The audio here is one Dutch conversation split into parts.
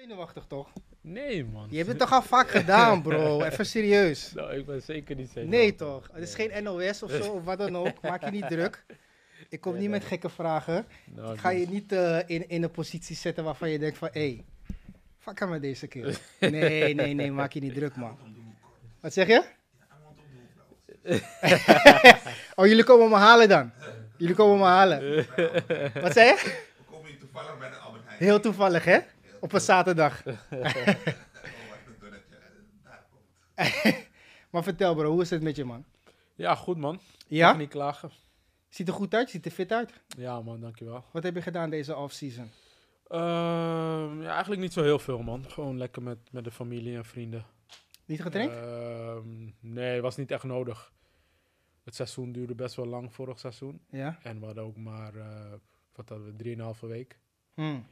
zenuwachtig toch? Nee, man. Je hebt het toch al vaak gedaan, bro. Even serieus. Nou, ik ben zeker niet zeker. Nee toch? Het is geen NOS of zo, of wat dan ook. Maak je niet druk. Ik kom Nee, niet met gekke vragen. Nou, Ik ga je dus- niet eh, in, in een positie zetten waarvan je denkt van... Hé, hey, fuck hem met deze keer. Nee, nee, nee. Maak je niet druk, man. Wat zeg je? oh, jullie komen me halen dan? Jullie komen me halen. Wat zei je? We komen hier toevallig bij de Albert Heijn. Heel toevallig, hè? Op een zaterdag. Oh, wacht, een dunnetje. Daar komt. Maar vertel bro, hoe is het met je man? Ja, goed man. Mag Ja? niet klagen. Ziet er goed uit? Ziet er fit uit? Ja man, dankjewel. Wat heb je gedaan deze off-season? Ehm ja, eigenlijk niet zo heel veel man. Gewoon lekker met, met de familie en vrienden. Niet getraind? Ehm, nee, was niet echt nodig. Het seizoen duurde best wel lang vorig seizoen. Ja? En we hadden ook maar, eh, wat hadden we, drieënhalve week. Hmm.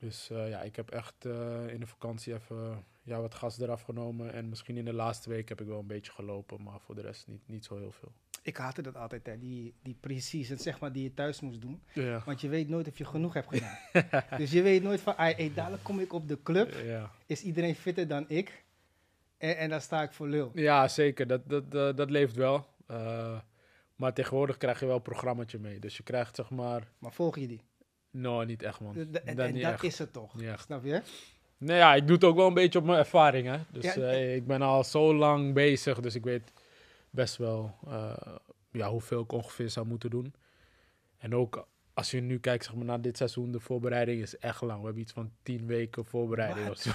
Dus eh, ja, ik heb echt eh, in de vakantie even ja, wat gas eraf genomen. En misschien in de laatste week heb ik wel een beetje gelopen. Maar voor de rest niet, niet zo heel veel. Ik haatte dat altijd, hè. Die, die precies, zeg maar, die je thuis moest doen. Ja. Want je weet nooit of je genoeg hebt gedaan. dus je weet nooit van, hey, dadelijk kom ik op de club. Ja. Is iedereen fitter dan ik? En, en dan sta ik voor lul. Ja, zeker. Dat, dat, dat, dat leeft wel. Eh, maar tegenwoordig krijg je wel een programmaatje mee. Dus je krijgt zeg maar... Maar volg je die? No, niet echt man. En dat en is het toch? Snap je? Nee, ja, ik doe het ook wel een beetje op mijn ervaring. Hè? Dus Ja, eh, ik ben al zo lang bezig. Dus ik weet best wel eh, ja, hoeveel ik ongeveer zou moeten doen. En ook als je nu kijkt zeg maar, naar dit seizoen, de voorbereiding is echt lang. We hebben iets van tien weken voorbereiding Wat? of zo.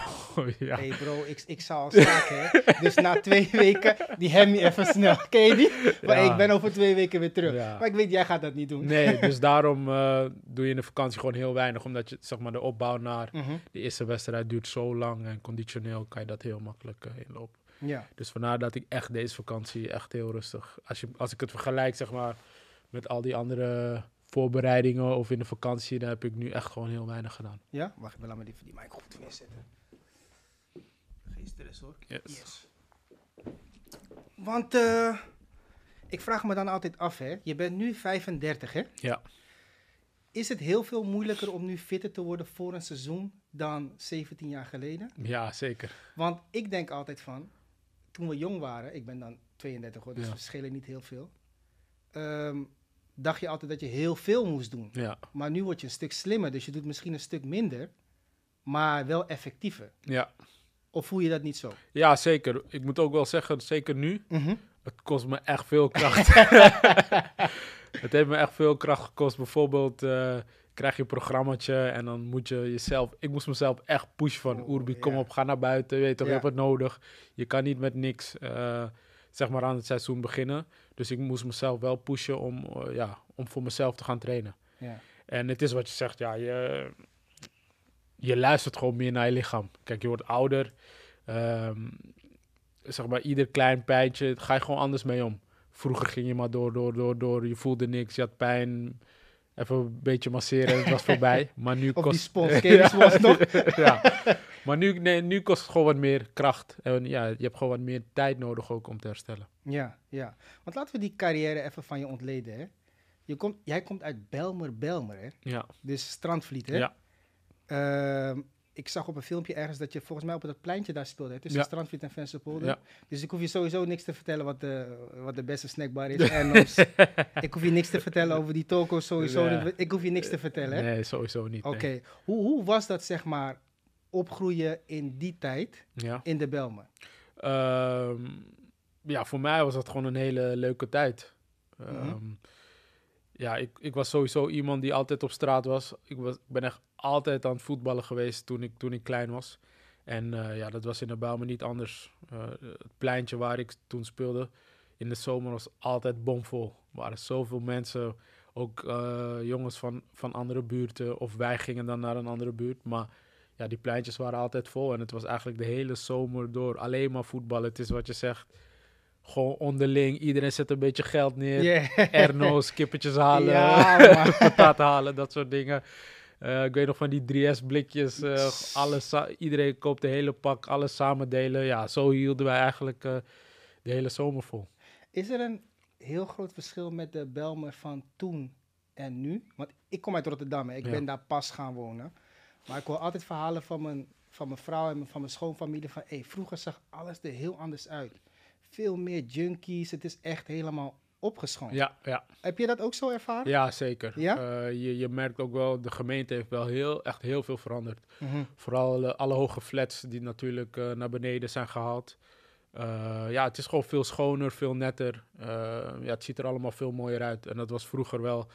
ja. Hey bro, ik, ik zou al staken. Dus na twee weken, die hem je even snel. Ken je die? Maar Ja. ik ben over twee weken weer terug. Ja. Maar ik weet, jij gaat dat niet doen. Nee, dus daarom eh, doe je in de vakantie gewoon heel weinig. Omdat je zeg maar, de opbouw naar Mhm. de eerste wedstrijd duurt zo lang. En conditioneel kan je dat heel makkelijk eh, inlopen. Ja. Dus vandaar dat ik echt deze vakantie echt heel rustig. Als, je, als ik het vergelijk zeg maar met al die andere voorbereidingen of in de vakantie, dan heb ik nu echt gewoon heel weinig gedaan. Ja? Wacht, ik laat me die, die mic goed neerzetten. Geen stress hoor. Yes. Want eh, ik vraag me dan altijd af, hè. Je bent nu 35, hè? Ja. Is het heel veel moeilijker om nu fitter te worden voor een seizoen dan 17 jaar geleden? Ja, zeker. Want ik denk altijd van, toen we jong waren, ik ben dan 32 hoor, dus Ja. we schelen niet heel veel. ehm, dacht je altijd dat je heel veel moest doen. Ja. Maar nu word je een stuk slimmer, dus je doet misschien een stuk minder, maar wel effectiever. Ja. Of voel je dat niet zo? ja, zeker. Ik moet ook wel zeggen, zeker nu, Mhm. het kost me echt veel kracht. het heeft me echt veel kracht gekost. Bijvoorbeeld eh, krijg je een programmaatje en dan moet je jezelf... Ik moest mezelf echt pushen van... Oh, Oerbi, kom op, ga naar buiten. Je weet toch, Ja. je hebt het nodig. Je kan niet met niks eh, zeg maar aan het seizoen beginnen. Dus ik moest mezelf wel pushen om, eh, ja, om voor mezelf te gaan trainen. Ja. En het is wat je zegt, ja, je, je luistert gewoon meer naar je lichaam. Kijk, je wordt ouder. Ehm, zeg maar, ieder klein pijntje, ga je gewoon anders mee om. Vroeger ging je maar door, door, door, door. Je voelde niks, je had pijn. Even een beetje masseren en het was voorbij. Maar nu Of die kost... spons, die spons nog? ja. Maar nu, nee, nu kost het gewoon wat meer kracht. En ja, je hebt gewoon wat meer tijd nodig ook om te herstellen. Ja, ja. Want laten we die carrière even van je ontleden, hè. Je komt, jij komt uit Belmer, Belmer, hè. Ja, Dus Strandvliet, hè. ja. Ehm, ik zag op een filmpje ergens dat je volgens mij op dat pleintje daar speelde, hè, tussen Ja. Strandvliet en Vensterpolder. Ja. Dus ik hoef je sowieso niks te vertellen wat de, wat de beste snackbar is. Erno's. ik hoef je niks te vertellen over die toko's sowieso. Niet. Ik hoef je niks te vertellen, hè. Nee, sowieso niet. Oké. nee. Hoe, hoe was dat, zeg maar, opgroeien in die tijd Ja. in de Belmer? Ehm, ja, voor mij was dat gewoon een hele leuke tijd. Mhm. Ehm, Ja, ik, ik was sowieso iemand die altijd op straat was. Ik, was, ik ben echt altijd aan het voetballen geweest toen ik, toen ik klein was. En eh, ja, dat was in de Bijlmer niet anders. Eh, het pleintje waar ik toen speelde in de zomer was altijd bomvol. Er waren zoveel mensen, ook eh, jongens van, van andere buurten. Of wij gingen dan naar een andere buurt. Maar ja, die pleintjes waren altijd vol. En het was eigenlijk de hele zomer door alleen maar voetballen. Het is wat je zegt. Gewoon onderling. Iedereen zet een beetje geld neer. Yeah. Erno's, kippetjes halen, Ja, patat halen, dat soort dingen. Eh, ik weet nog van die 3S-blikjes. eh, alles, iedereen koopt de hele pak, alles samen delen. Ja, zo hielden wij eigenlijk eh, de hele zomer vol. Is er een heel groot verschil met de Belmer van toen en nu? Want ik kom uit Rotterdam, hè. ik Ja. ben daar pas gaan wonen. Maar ik hoor altijd verhalen van mijn van mijn vrouw en van mijn schoonfamilie van, hey, vroeger zag alles er heel anders uit. Veel meer junkies, het is echt helemaal opgeschoond. Ja, ja. Heb je dat ook zo ervaren? ja zeker. Ja? Eh, je, je merkt ook wel, de gemeente heeft wel heel, echt heel veel veranderd. Mhm. Vooral alle hoge flats die natuurlijk eh, naar beneden zijn gehaald. Eh, ja, het is gewoon veel schoner, veel netter. Ja, het ziet er allemaal veel mooier uit. En dat was vroeger wel,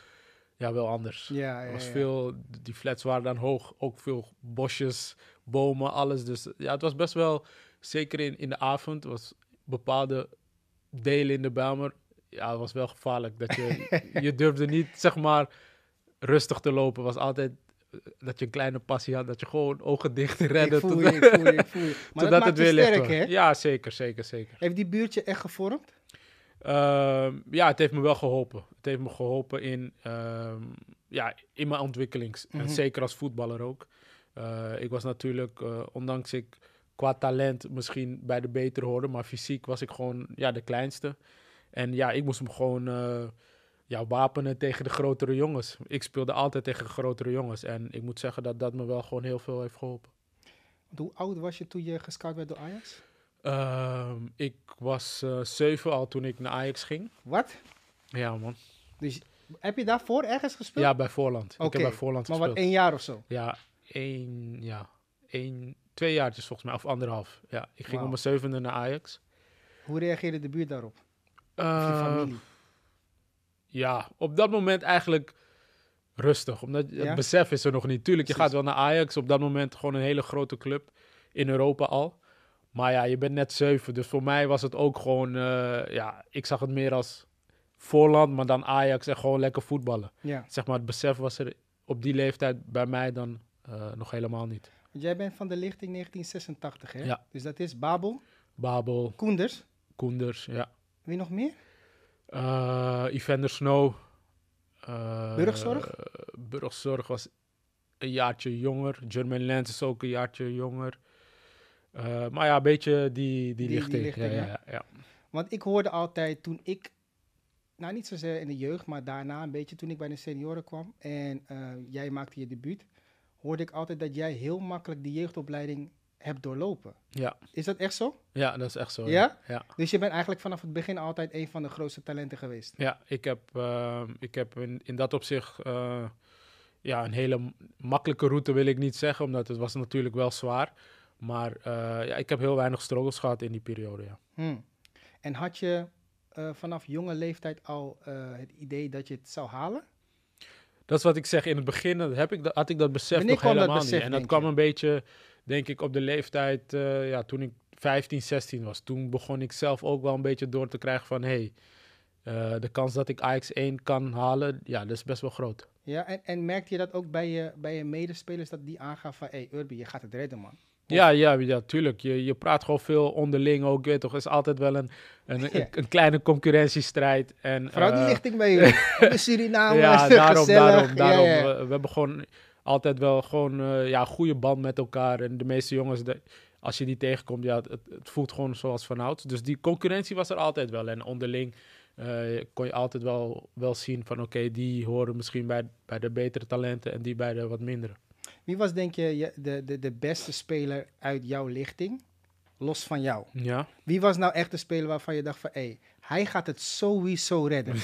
ja, wel anders. Ja, ja, was ja. veel, die flats waren dan hoog, ook veel bosjes, bomen, alles. Dus ja, het was best wel, zeker in, in de avond, was bepaalde delen in de Bijlmer, ja, het was wel gevaarlijk. Dat je, je durfde niet, zeg maar, rustig te lopen. was altijd eh, dat je een kleine passie had, dat je gewoon ogen dicht redde. Ik voel je, ik voel je, ik voel je. Maar dat maakt het je weer sterk, hè? Ja, zeker, zeker, zeker. Heeft die buurtje echt gevormd? Ehm, ja, het heeft me wel geholpen. Het heeft me geholpen in, ehm, ja, in mijn ontwikkelings. Mhm. En zeker als voetballer ook. Eh, ik was natuurlijk, eh, ondanks ik qua talent misschien bij de betere hoorde, maar fysiek was ik gewoon ja, de kleinste. En ja, ik moest hem gewoon eh, ja, wapenen tegen de grotere jongens. Ik speelde altijd tegen de grotere jongens. En ik moet zeggen dat dat me wel gewoon heel veel heeft geholpen. Hoe oud was je toen je gescout werd door Ajax? Ehm, ik was eh, zeven al toen ik naar Ajax ging. Wat? Ja, man. Dus heb je daarvoor ergens gespeeld? Ja, bij Voorland. Ik heb bij Voorland Maar gespeeld. wat, één jaar of zo? Ja, één, ja, één, twee jaartjes volgens mij, of anderhalf. Ja, ik ging Wauw. om mijn zevende naar Ajax. Hoe reageerde de buurt daarop? Of je Eh, familie? ja, op dat moment eigenlijk rustig. Omdat Ja? het besef is er nog niet. Tuurlijk, je Precies. gaat wel naar Ajax. Op dat moment gewoon een hele grote club in Europa al. Maar ja, je bent net zeven. Dus voor mij was het ook gewoon... eh, ja, ik zag het meer als voorland, maar dan Ajax en gewoon lekker voetballen. Ja. Zeg maar, het besef was er op die leeftijd bij mij dan eh, nog helemaal niet. Jij bent van de lichting 1986, hè? Ja. Dus dat is Babel, Babel, Koenders. Koenders, ja. Wie nog meer? Eh Evander Snow. Burgzorg? Burgzorg was een jaartje jonger. German Lens is ook een jaartje jonger. Eh, maar ja, een beetje die, die, die lichting. lichting, ja, ja. Want ik hoorde altijd toen ik, nou niet zozeer in de jeugd, maar daarna een beetje toen ik bij de senioren kwam en eh, jij maakte je debuut, hoorde ik altijd dat jij heel makkelijk die jeugdopleiding hebt doorlopen. Ja, Is dat echt zo? ja, dat is echt zo. Ja? Ja, Dus je bent eigenlijk vanaf het begin altijd een van de grootste talenten geweest. ja ik heb, eh, ik heb in, in dat opzicht ja, een hele makkelijke route wil ik niet zeggen, omdat het was natuurlijk wel zwaar. Maar eh, ja, ik heb heel weinig struggles gehad in die periode, ja. Hmm. En had je eh, vanaf jonge leeftijd al eh, het idee dat je het zou halen? Dat is wat ik zeg. In het begin dat heb ik, dat- had ik dat besef Wanneer nog helemaal besef, niet. En dat kwam je? een beetje, denk ik, op de leeftijd ja, toen ik 15, 16 was. Toen begon ik zelf ook wel een beetje door te krijgen van... hey, de kans dat ik Ajax 1 kan halen, ja, dat is best wel groot. Ja, en, en merkte je dat ook bij je, bij je medespelers dat die aangaven van, hé hey, Urbi, je gaat het redden man. Ja, ja, ja, tuurlijk. Je, je praat gewoon veel onderling ook, weet toch. Is altijd wel een, een, Ja. een, een kleine concurrentiestrijd. En, Vooral die eh, lichting bij jullie. de Surinamers, ja, daarom, daarom, Ja, daarom. ja. We, we hebben gewoon altijd wel gewoon eh, ja, goede band met elkaar. En de meeste jongens, de- als je die tegenkomt, ja, het, het voelt gewoon zoals vanouds. Dus die concurrentie was er altijd wel. En onderling eh, kon je altijd wel, wel zien van oké, die horen misschien bij, bij de betere talenten en die bij de wat mindere. Wie was denk je de, de, de beste speler uit jouw lichting, los van jou? Ja. Wie was nou echt de speler waarvan je dacht van, hé, hey, hij gaat het sowieso redden?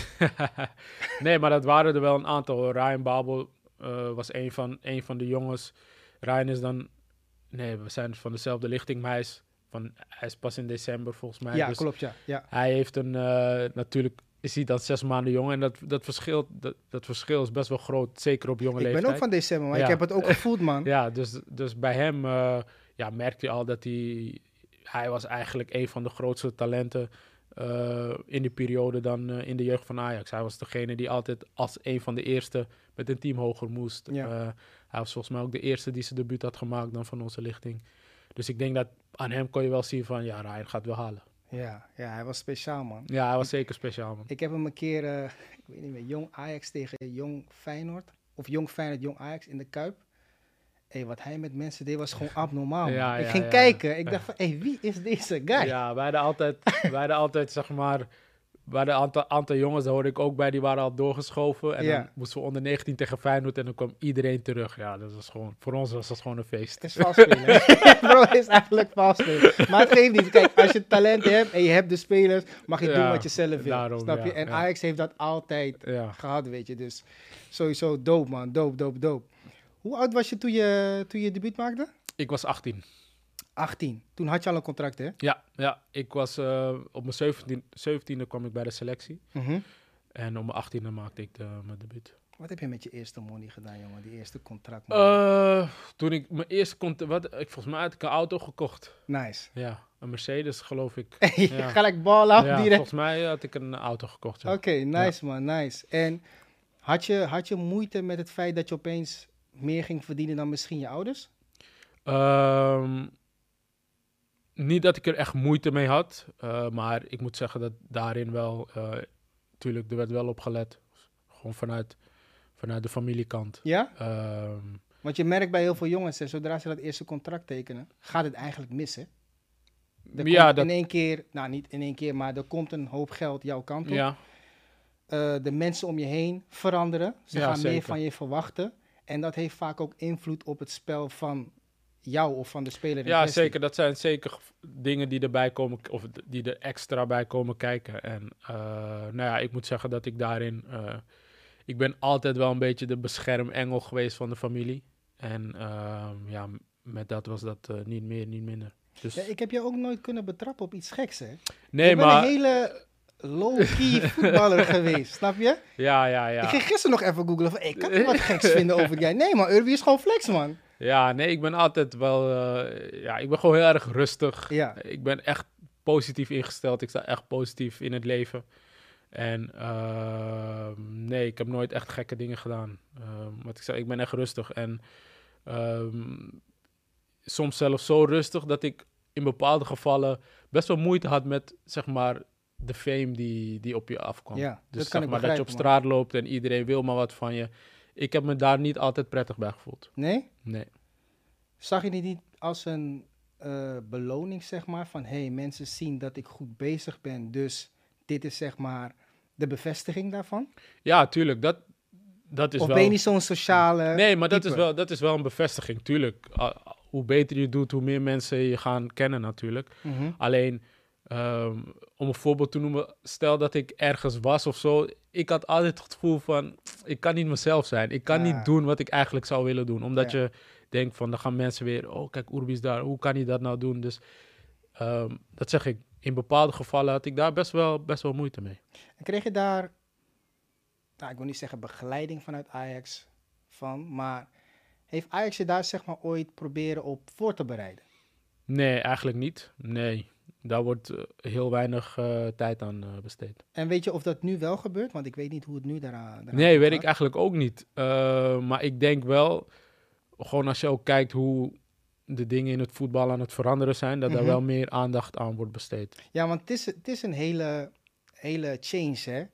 nee, maar dat waren er wel een aantal. hoor. Ryan Babel eh, was een van, een van de jongens. Ryan is dan... Nee, we zijn van dezelfde lichting, maar hij is, van, hij is pas in december volgens mij. ja, dus klopt, ja. ja. hij heeft een... eh, natuurlijk is hij dan zes maanden jong. En dat, dat, verschil, dat, dat verschil is best wel groot, zeker op jonge Ik leeftijd. ben ook van december, maar Ja. ik heb het ook gevoeld, man. Ja, dus, dus bij hem eh, ja, merkte je al dat hij... Hij was eigenlijk een van de grootste talenten eh, in die periode dan eh, in de jeugd van Ajax. Hij was degene die altijd als een van de eerste met een team hoger moest. Ja. Hij was volgens mij ook de eerste die zijn debuut had gemaakt dan van onze lichting. Dus ik denk dat aan hem kon je wel zien van... Ja, Ryan gaat wel halen. Ja, ja, hij was speciaal, man. Ja, hij was zeker speciaal, man. Ik heb hem een keer, eh, ik weet niet meer, jong Ajax tegen jong Feyenoord. Of jong Feyenoord, jong Ajax in de Kuip. Hé, wat hij met mensen deed was gewoon abnormaal. Ja, ik ja, ging ja. kijken, ik dacht van, hé, wie is deze guy? Ja, wij hadden altijd, wij hadden altijd zeg maar waren een aantal, aantal jongens, daar hoorde ik ook bij, die waren al doorgeschoven. En Ja. dan moesten we onder 19 tegen Feyenoord en dan kwam iedereen terug. Ja, dat was gewoon, voor ons was dat gewoon een feest. Het is vals spelen. Bro, het is eigenlijk spelen. Maar het geeft niet. Kijk, als je talent hebt en je hebt de spelers, mag je doen wat je zelf wil. daarom, snap je? ja, en ja. Ajax heeft dat altijd gehad, weet je. Dus sowieso dope, man. Dope, dope, dope. Hoe oud was je toen je, toen je debuut maakte? Ik was 18. 18. Toen had je al een contract, hè? Ja, ja ik was eh, op mijn 17, 17e kwam ik bij de selectie. Mhm. En op mijn 18e maakte ik de, mijn debuut. Wat heb je met je eerste money gedaan, jongen? Die eerste contract. Eh, toen ik mijn eerste komt, wat, ik volgens mij had ik een auto gekocht. nice. Ja, een Mercedes geloof ik. Ja. Gelijk bal af, ja, direct. volgens mij had ik een auto gekocht. ja. Oké, nice man, nice. En had je, had je moeite met het feit dat je opeens meer ging verdienen dan misschien je ouders? Ehm, niet dat ik er echt moeite mee had, eh, maar ik moet zeggen dat daarin wel, eh tuurlijk, er werd wel op gelet. Gewoon vanuit, vanuit de familiekant. Ja? Ehm, Want je merkt bij heel veel jongens, hè, zodra ze dat eerste contract tekenen, gaat het eigenlijk mis, hè? Er ja, dat, in één keer, nou niet in één keer, maar er komt een hoop geld jouw kant op. ja, Eh, de mensen om je heen veranderen. Ze Ja, gaan meer van je verwachten. En dat heeft vaak ook invloed op het spel van jou of van de speler. in ja, kwestie. zeker. Dat zijn zeker dingen die erbij komen, of die er extra bij komen kijken. En eh, nou ja, ik moet zeggen dat ik daarin, eh, ik ben altijd wel een beetje de beschermengel geweest van de familie. En ehm, ja, met dat was dat eh, niet meer, niet minder. Dus, Ja, ik heb je ook nooit kunnen betrappen op iets geks, hè? nee, bent maar een hele low-key voetballer geweest, snap je? ja, ja, ja. Ik ging gisteren nog even googlen van, hey, kan ik wat geks vinden over jij? Nee man, Urbi is gewoon flex, man. Ja, nee, ik ben altijd wel, eh, ja, ik ben gewoon heel erg rustig. Ja, Ik ben echt positief ingesteld. Ik sta echt positief in het leven. En ehm, nee, ik heb nooit echt gekke dingen gedaan. Ehm, wat ik zei, ik ben echt rustig. En ehm, soms zelfs zo rustig dat ik in bepaalde gevallen best wel moeite had met, zeg maar, de fame die, die op je afkwam. ja dus dat kan zeg ik maar dat je op straat loopt en iedereen wil maar wat van je. Ik heb me daar niet altijd prettig bij gevoeld. Nee? Nee. Zag je dit niet als een eh, beloning, zeg maar? Van, hey, mensen zien dat ik goed bezig ben, dus dit is zeg maar de bevestiging daarvan? Ja, tuurlijk. Dat, dat is of wel... ben je niet zo'n sociale... Nee, maar dat is, wel, dat is wel een bevestiging, tuurlijk. Hoe beter je doet, hoe meer mensen je gaan kennen natuurlijk. Mhm. Alleen, ehm, om een voorbeeld te noemen, stel dat ik ergens was of zo. Ik had altijd het gevoel van, ik kan niet mezelf zijn. Ik kan Ja. niet doen wat ik eigenlijk zou willen doen. Omdat Ja. je denkt van, dan gaan mensen weer, oh kijk, Urbi is daar, hoe kan hij dat nou doen? Dus ehm, dat zeg ik, in bepaalde gevallen had ik daar best wel, best wel moeite mee. En kreeg je daar, nou, ik wil niet zeggen begeleiding vanuit Ajax van, maar heeft Ajax je daar zeg maar ooit proberen op voor te bereiden? Nee, eigenlijk niet. Nee, daar wordt eh, heel weinig eh, tijd aan eh, besteed. En weet je of dat nu wel gebeurt? Want ik weet niet hoe het nu daaraan, daaraan Nee, weet gaat. ik eigenlijk ook niet. Maar ik denk wel, gewoon als je ook kijkt hoe de dingen in het voetbal aan het veranderen zijn, dat Mhm. daar wel meer aandacht aan wordt besteed. Ja, want het is, het is een hele, hele change, hè?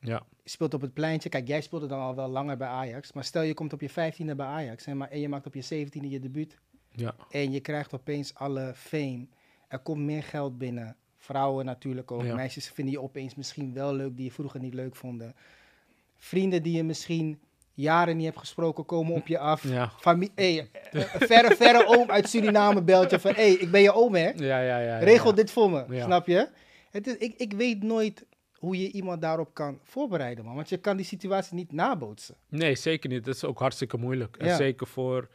Ja, Je speelt op het pleintje. Kijk, jij speelde dan al wel langer bij Ajax. Maar stel je komt op je 15e bij Ajax en, maar, en je maakt op je 17e je debuut. ja, En je krijgt opeens alle fame. Er komt meer geld binnen. Vrouwen natuurlijk ook. Ja. Meisjes vinden je opeens misschien wel leuk die je vroeger niet leuk vonden. Vrienden die je misschien jaren niet hebt gesproken komen op je af. ja. Hey, eh, een verre, verre oom uit Suriname belt je van... Hé, hey, ik ben je oom, hè? Ja, ja, ja. Regel ja. dit voor me, snap je? Het is, ik, ik weet nooit hoe je iemand daarop kan voorbereiden, man. Want je kan die situatie niet nabootsen. Nee, zeker niet. Dat is ook hartstikke moeilijk. En zeker voor,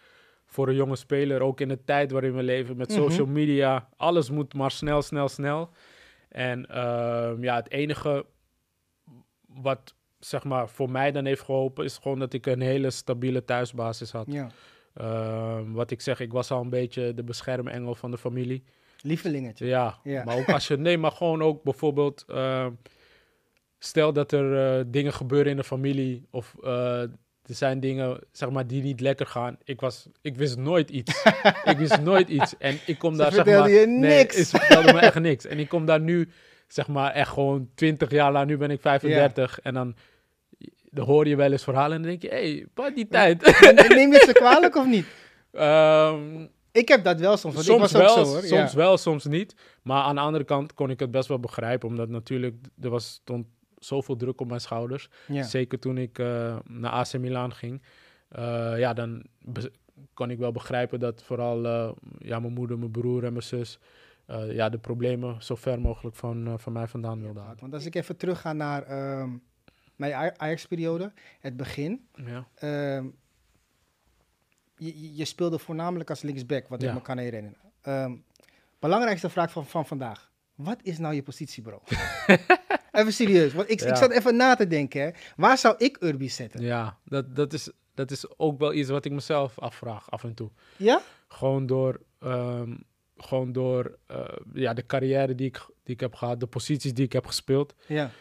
voor een jonge speler, ook in de tijd waarin we leven met Mhm. social media. Alles moet maar snel, snel, snel. En ehm, ja, het enige wat zeg maar voor mij dan heeft geholpen, is gewoon dat ik een hele stabiele thuisbasis had. Ja. Ehm, wat ik zeg, ik was al een beetje de beschermengel van de familie. Lievelingetje. Ja, Ja. maar ook als je, nee, maar gewoon ook bijvoorbeeld, ehm, stel dat er eh, dingen gebeuren in de familie of eh, er zijn dingen, zeg maar, die niet lekker gaan. Ik was, ik wist nooit iets. ik wist nooit iets en ik kom Ze daar, zeg maar, je nee, niks. ze vertelde me echt niks. En ik kom daar nu, zeg maar, echt gewoon 20 jaar lang. Nu ben ik 35 en dan, dan hoor je wel eens verhalen en dan denk je, hé, hey, pas die tijd. Neem je ze kwalijk of niet? Ehm, Ik heb dat wel soms, want soms ik was wel, ook zo hoor. soms ja. wel, soms niet. Maar aan de andere kant kon ik het best wel begrijpen, omdat natuurlijk er was stond zoveel druk op mijn schouders. Ja. Zeker toen ik eh, naar AC Milan ging. Eh, ja, dan kon ik wel begrijpen dat vooral eh, ja, mijn moeder, mijn broer en mijn zus ja, de problemen zo ver mogelijk van, van mij vandaan wilden halen. Want als ik even terug ga naar ehm, mijn Aj- Ajax-periode, het begin. Ja. ehm, je, je- speelde voornamelijk als linksback, wat ik me kan herinneren. Ehm, belangrijkste vraag van, van vandaag. Wat is nou je positie, bro? even serieus, want ik, ik zat even na te denken. Hè. Waar zou ik Urbi zetten? Ja, dat, dat, is, dat is ook wel iets wat ik mezelf afvraag af en toe. Ja? Gewoon door, ehm, gewoon door eh, ja, de carrière die ik, die ik heb gehad, de posities die ik heb gespeeld. Ja.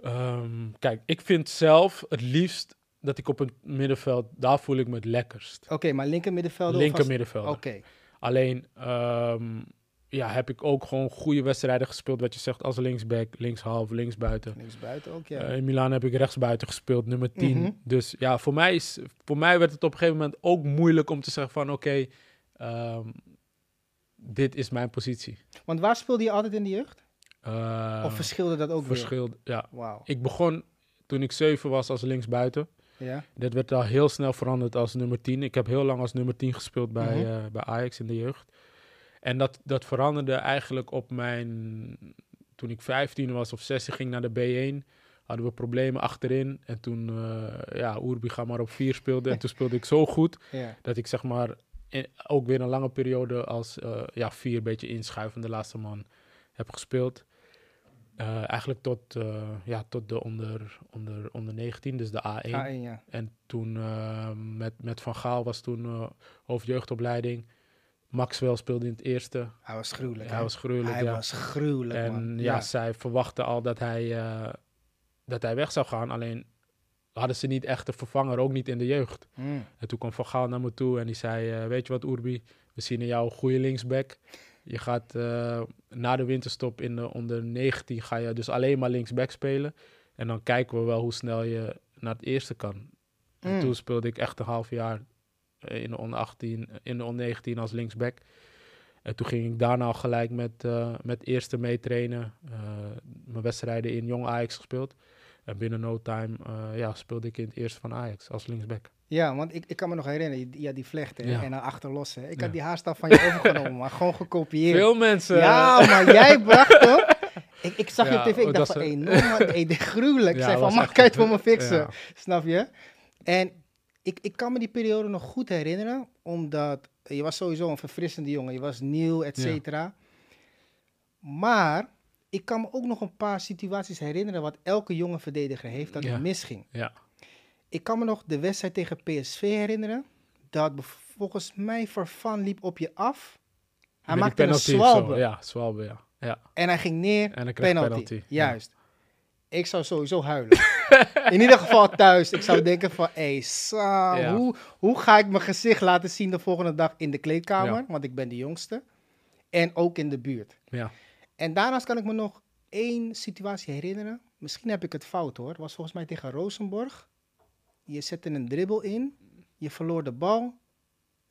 Ehm, kijk, ik vind zelf het liefst dat ik op het middenveld, daar voel ik me het lekkerst. Oké, maar linker middenvelder? of Linker middenvelder. Oké. Alleen ehm, ja, heb ik ook gewoon goede wedstrijden gespeeld, wat je zegt, als linksback, linkshalf, linksbuiten. Linksbuiten ook, ja. Eh, in Milaan heb ik rechtsbuiten gespeeld, nummer 10. Mhm. Dus ja, voor mij, is, voor mij werd het op een gegeven moment ook moeilijk om te zeggen van oké, ehm, dit is mijn positie. Want waar speelde je altijd in de jeugd? Eh, of verschilde dat ook weer? verschil, ja. Ik begon toen ik 7 was als linksbuiten. Ja. Dit werd al heel snel veranderd als nummer 10. Ik heb heel lang als nummer 10 gespeeld bij, Mhm. eh, bij Ajax in de jeugd. En dat, dat veranderde eigenlijk op mijn... Toen ik 15 was of 16 ging naar de B1, hadden we problemen achterin. En toen, eh ja, Urbiga maar op 4 speelde. En toen speelde ik zo goed ja. dat ik zeg maar in- ook weer een lange periode als eh, ja, vier een beetje inschuivende laatste man heb gespeeld. Eh, eigenlijk tot, ja, tot de onder, onder, onder 19, dus de A1. A1, ja. En toen met, met Van Gaal was toen hoofdjeugdopleiding. Maxwell speelde in het eerste. Hij was gruwelijk. Hij was gruwelijk, Hij ja. was gruwelijk, en man. ja, zij verwachten al dat hij, eh, dat hij weg zou gaan. Alleen hadden ze niet echt een vervanger, ook niet in de jeugd. Mm. En toen kwam Van Gaal naar me toe en die zei, eh, weet je wat Urbi, we zien in jou een goede linksback. Je gaat eh, na de winterstop in de onder 19 ga je dus alleen maar linksback spelen. En dan kijken we wel hoe snel je naar het eerste kan. En Mm. toen speelde ik echt een half jaar in de onder 18, in de onder 19 als linksback. En toen ging ik daarna al gelijk met, eh met eerste meetrainen. eh mijn wedstrijden in Jong Ajax gespeeld. En binnen no time eh, ja, speelde ik in het eerste van Ajax als linksback. Ja, want ik, ik kan me nog herinneren, ja, die vlechten Ja. en dan achterlossen. Ik Ja. had die haarstaf van je overgenomen, maar gewoon gekopieerd. Veel mensen. Ja, maar jij bracht hem. Ik, ik zag je op tv, ik dat dacht van, een- hey, no man, hey, dit gruwelijk. Ik zei van, mag ik het voor me fixen? Snap je? En ik, ik kan me die periode nog goed herinneren, omdat je was sowieso een verfrissende jongen. Je was nieuw, et Ja. cetera. Maar ik kan me ook nog een paar situaties herinneren wat elke jonge verdediger heeft dat Ja. het misging. Ja. Ik kan me nog de wedstrijd tegen PSV herinneren. Dat volgens mij Vervan liep op je af. Hij Met maakte een swalbe. Ja, swalbe, ja. ja. En hij ging neer. En penalty. penalty. Juist. Ik zou sowieso huilen. In ieder geval thuis. Ik zou denken van, hé hey, Sam, Ja. hoe, hoe ga ik mijn gezicht laten zien de volgende dag in de kleedkamer? Ja. Want ik ben de jongste. En ook in de buurt. Ja. En daarnaast kan ik me nog één situatie herinneren. Misschien heb ik het fout hoor. Het was volgens mij tegen Rosenborg. Je zette een dribbel in. Je verloor de bal.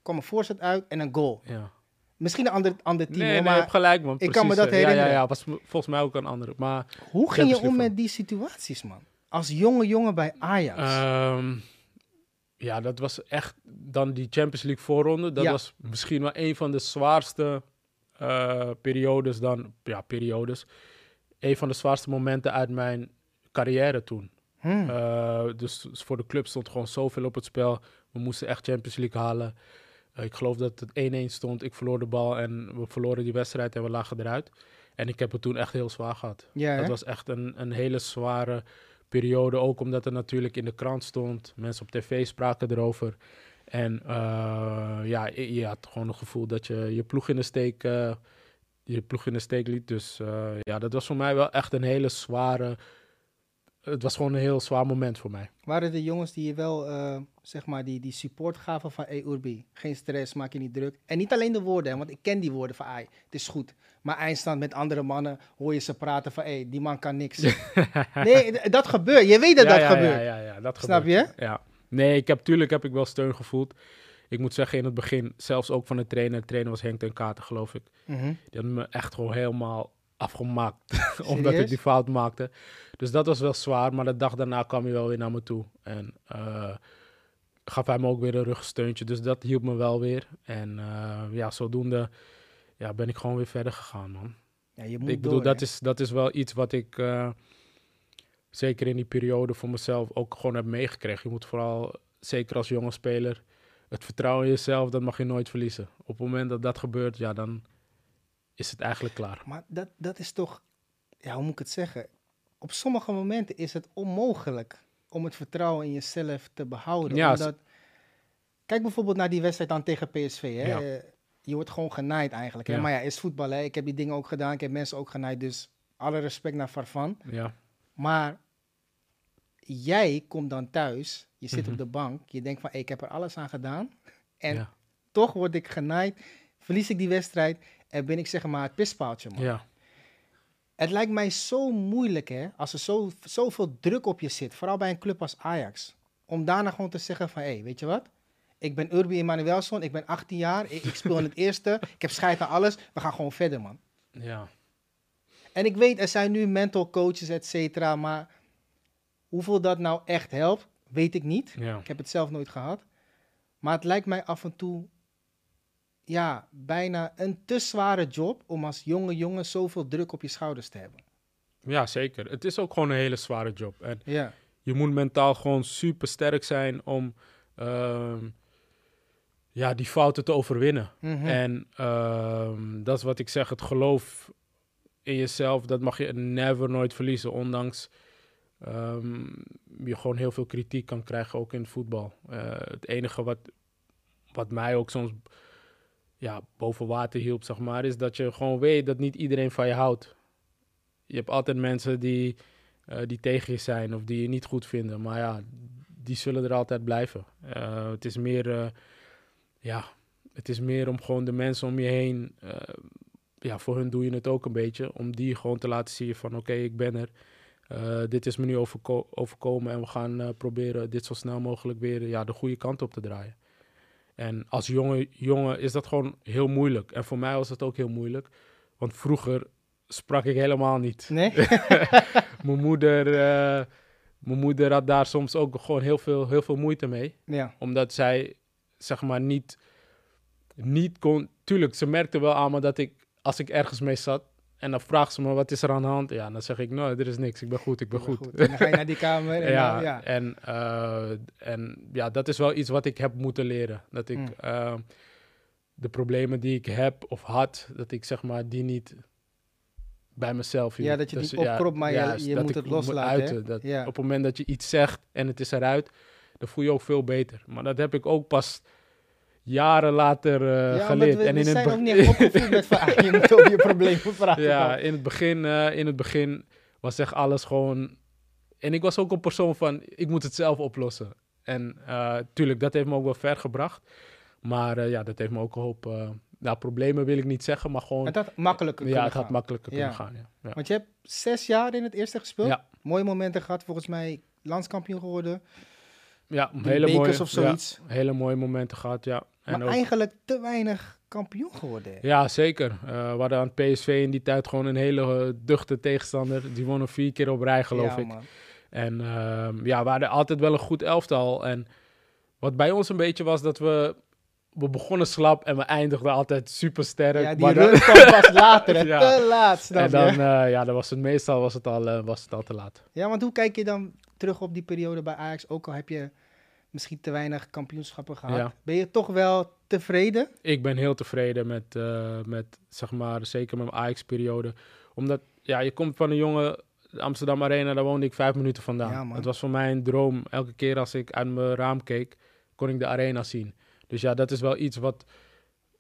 kwam een voorzet uit en een goal. ja. Misschien een ander, ander team. Nee, nee, je maar hebt gelijk, man. ik kan me Precies, dat eh, Ja, herinneren. ja, ja. Was m- volgens mij ook een andere. Maar hoe ging je om met die situaties, man? Als jonge jongen bij Ajax. Ehm, ja, dat was echt dan die Champions League voorronde. Dat Ja. was misschien wel een van de zwaarste eh, periodes dan, ja, periodes. Een van de zwaarste momenten uit mijn carrière toen. Hmm. Eh, dus voor de club stond gewoon zoveel op het spel. We moesten echt Champions League halen. Eh, ik geloof dat het 1-1 stond. Ik verloor de bal en we verloren die wedstrijd en we lagen eruit. En ik heb het toen echt heel zwaar gehad. ja? Dat was echt een, een hele zware periode. Ook omdat er natuurlijk in de krant stond. Mensen op tv spraken erover. En eh, ja, je, had gewoon het gevoel dat je je ploeg in de steek, eh, je ploeg in de steek liet. Dus ja, dat was voor mij wel echt een hele zware... Het was gewoon een heel zwaar moment voor mij. Waren de jongens die je wel, eh, zeg maar, die, die support gaven van, hey Urbi, geen stress, maak je niet druk. En niet alleen de woorden, want ik ken die woorden van, ai, het is goed. Maar eindstand met andere mannen hoor je ze praten van, hey, die man kan niks. nee, dat gebeurt. Je weet dat ja, dat ja, gebeurt. Ja, ja, ja, dat Snap gebeurt. Ja. Nee, ik heb, tuurlijk heb ik wel steun gevoeld. ik moet zeggen in het begin, zelfs ook van de trainer, de trainer was Henk ten Katen geloof ik. Mhm. Die had me echt gewoon helemaal afgemaakt. omdat ik die fout maakte. Dus dat was wel zwaar. Maar de dag daarna kwam hij wel weer naar me toe. En eh, gaf hij me ook weer een rugsteuntje. Dus dat hielp me wel weer. En eh, ja, zodoende ja, ben ik gewoon weer verder gegaan, man. Ja, je moet ik bedoel, door, dat hè. is, dat is wel iets wat ik eh, zeker in die periode voor mezelf ook gewoon heb meegekregen. Je moet vooral, zeker als jonge speler, het vertrouwen in jezelf, dat mag je nooit verliezen. Op het moment dat dat gebeurt, ja, dan is het eigenlijk klaar. Maar dat, dat is toch, ja, hoe moet ik het zeggen? Op sommige momenten is het onmogelijk om het vertrouwen in jezelf te behouden. Ja, omdat, kijk bijvoorbeeld naar die wedstrijd dan tegen PSV. Hè? Ja. Je wordt gewoon genaaid eigenlijk. Hè? Ja. Maar ja, is voetbal. Hè? Ik heb die dingen ook gedaan. Ik heb mensen ook genaaid. Dus alle respect naar Farfan. Ja, Maar jij komt dan thuis. Je zit Mhm. op de bank. Je denkt van, hey, ik heb er alles aan gedaan. En toch word ik genaaid. Verlies ik die wedstrijd. En ben ik zeg maar het pispaaltje, man. ja, Het lijkt mij zo moeilijk, hè, als er zo, zoveel druk op je zit, vooral bij een club als Ajax, om daarna gewoon te zeggen van, hé, hey, weet je wat? Ik ben Urbi Emanuelson, ik ben 18 jaar, ik, ik speel in het eerste, ik heb scheid aan alles, we gaan gewoon verder, man. ja. En ik weet, er zijn nu mental coaches, et cetera, maar hoeveel dat nou echt helpt, weet ik niet. ja. Ik heb het zelf nooit gehad. Maar het lijkt mij af en toe, ja, bijna een te zware job om als jonge jongen zoveel druk op je schouders te hebben. Ja, zeker. Het is ook gewoon een hele zware job. En Ja. je moet mentaal gewoon super sterk zijn om ehm, ja, die fouten te overwinnen. Mhm. En ehm, dat is wat ik zeg, het geloof in jezelf, dat mag je never nooit verliezen. Ondanks ehm, je gewoon heel veel kritiek kan krijgen, ook in het voetbal. Eh, het enige wat, wat mij ook soms ja, boven water hielp, zeg maar, is dat je gewoon weet dat niet iedereen van je houdt. Je hebt altijd mensen die, eh, die tegen je zijn of die je niet goed vinden. Maar ja, die zullen er altijd blijven. Eh, het is meer, eh, ja, het is meer om gewoon de mensen om je heen, ja, voor hun doe je het ook een beetje, om die gewoon te laten zien van oké, ik ben er. Dit is me nu overko- overkomen en we gaan proberen dit zo snel mogelijk weer ja, de goede kant op te draaien. En als jonge jongen is dat gewoon heel moeilijk. En voor mij was dat ook heel moeilijk. Want vroeger sprak ik helemaal niet. Nee? Mijn moeder, eh, mijn moeder had daar soms ook gewoon heel veel, heel veel moeite mee ja. omdat zij, zeg maar, niet, niet kon... Tuurlijk, ze merkte wel aan me dat ik, als ik ergens mee zat... En dan vraagt ze me, wat is er aan de hand? Ja, dan zeg ik, nou, er is niks. Ik ben goed, ik ben goed. En dan ga je naar die kamer en ja, dan- ja. En, eh, en ja, dat is wel iets wat ik heb moeten leren. Dat ik Mm. eh, de problemen die ik heb of had, dat ik zeg maar die niet bij mezelf. Ja, dat je Dus, die opkropt, maar je- juist, je dat moet het loslaten, uiten. Dat Ja. Op het moment dat je iets zegt en het is eruit, dan voel je ook veel beter. Maar dat heb ik ook pas jaren later eh, ja, geleerd. we, en we in zijn het ook niet opgevoed met van, ah, je moet over je problemen praten. ja, in het, begin, eh, in het begin was echt alles gewoon... En ik was ook een persoon van, ik moet het zelf oplossen. En eh, tuurlijk, dat heeft me ook wel ver gebracht. Maar ja, dat heeft me ook een hoop... nou, problemen wil ik niet zeggen, maar gewoon... Het had makkelijker ja, kunnen het had gaan. makkelijker kunnen Ja. gaan. Ja. Ja. Want je hebt zes jaar in het eerste gespeeld. Ja. Mooie momenten gehad, volgens mij landskampioen geworden. Ja, hele mooie, of zoiets. Ja, hele mooie momenten gehad, ja. En maar ook- eigenlijk te weinig kampioen geworden. Ja, zeker. Eh, we hadden aan PSV in die tijd gewoon een hele eh, duchte tegenstander. Die wonnen vier keer op rij, geloof Ja, ik. man. En ehm, ja, we hadden altijd wel een goed elftal. En wat bij ons een beetje was dat we... We begonnen slap en we eindigden altijd super sterk. Ja, die maar dan- kwam pas later, hè. Ja. te laat, en dan, eh, ja, dan was het meestal was het al, was het al te laat. Ja, want hoe kijk je dan terug op die periode bij Ajax? Ook al heb je misschien te weinig kampioenschappen gehad. Ja. Ben je toch wel tevreden? Ik ben heel tevreden met, eh, met zeg maar, zeker met mijn Ajax-periode. Omdat, ja, je komt van een jonge Amsterdam Arena, daar woonde ik vijf minuten vandaan. Ja, het was voor mij een droom. Elke keer als ik uit mijn raam keek, kon ik de arena zien. Dus ja, dat is wel iets wat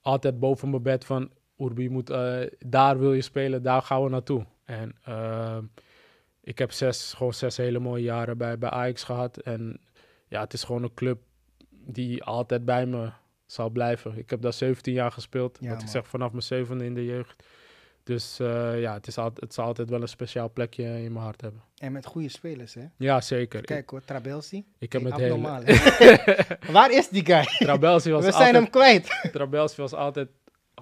altijd boven mijn bed van... Urbi, moet, eh, daar wil je spelen, daar gaan we naartoe. En eh, ik heb zes, gewoon zes hele mooie jaren bij, bij Ajax gehad. En ja, het is gewoon een club die altijd bij me zal blijven. Ik heb daar 17 jaar gespeeld. Ja, wat ik zeg, vanaf mijn zevende in de jeugd. Dus eh, ja, het, is altijd, het zal altijd wel een speciaal plekje in mijn hart hebben. En met goede spelers, hè? Ja, zeker. Kijk hoor, Trabelsi. ik heb Hey, het hele... abnormaal? Waar is die guy? Trabelsi was We zijn altijd hem kwijt. Trabelsi was altijd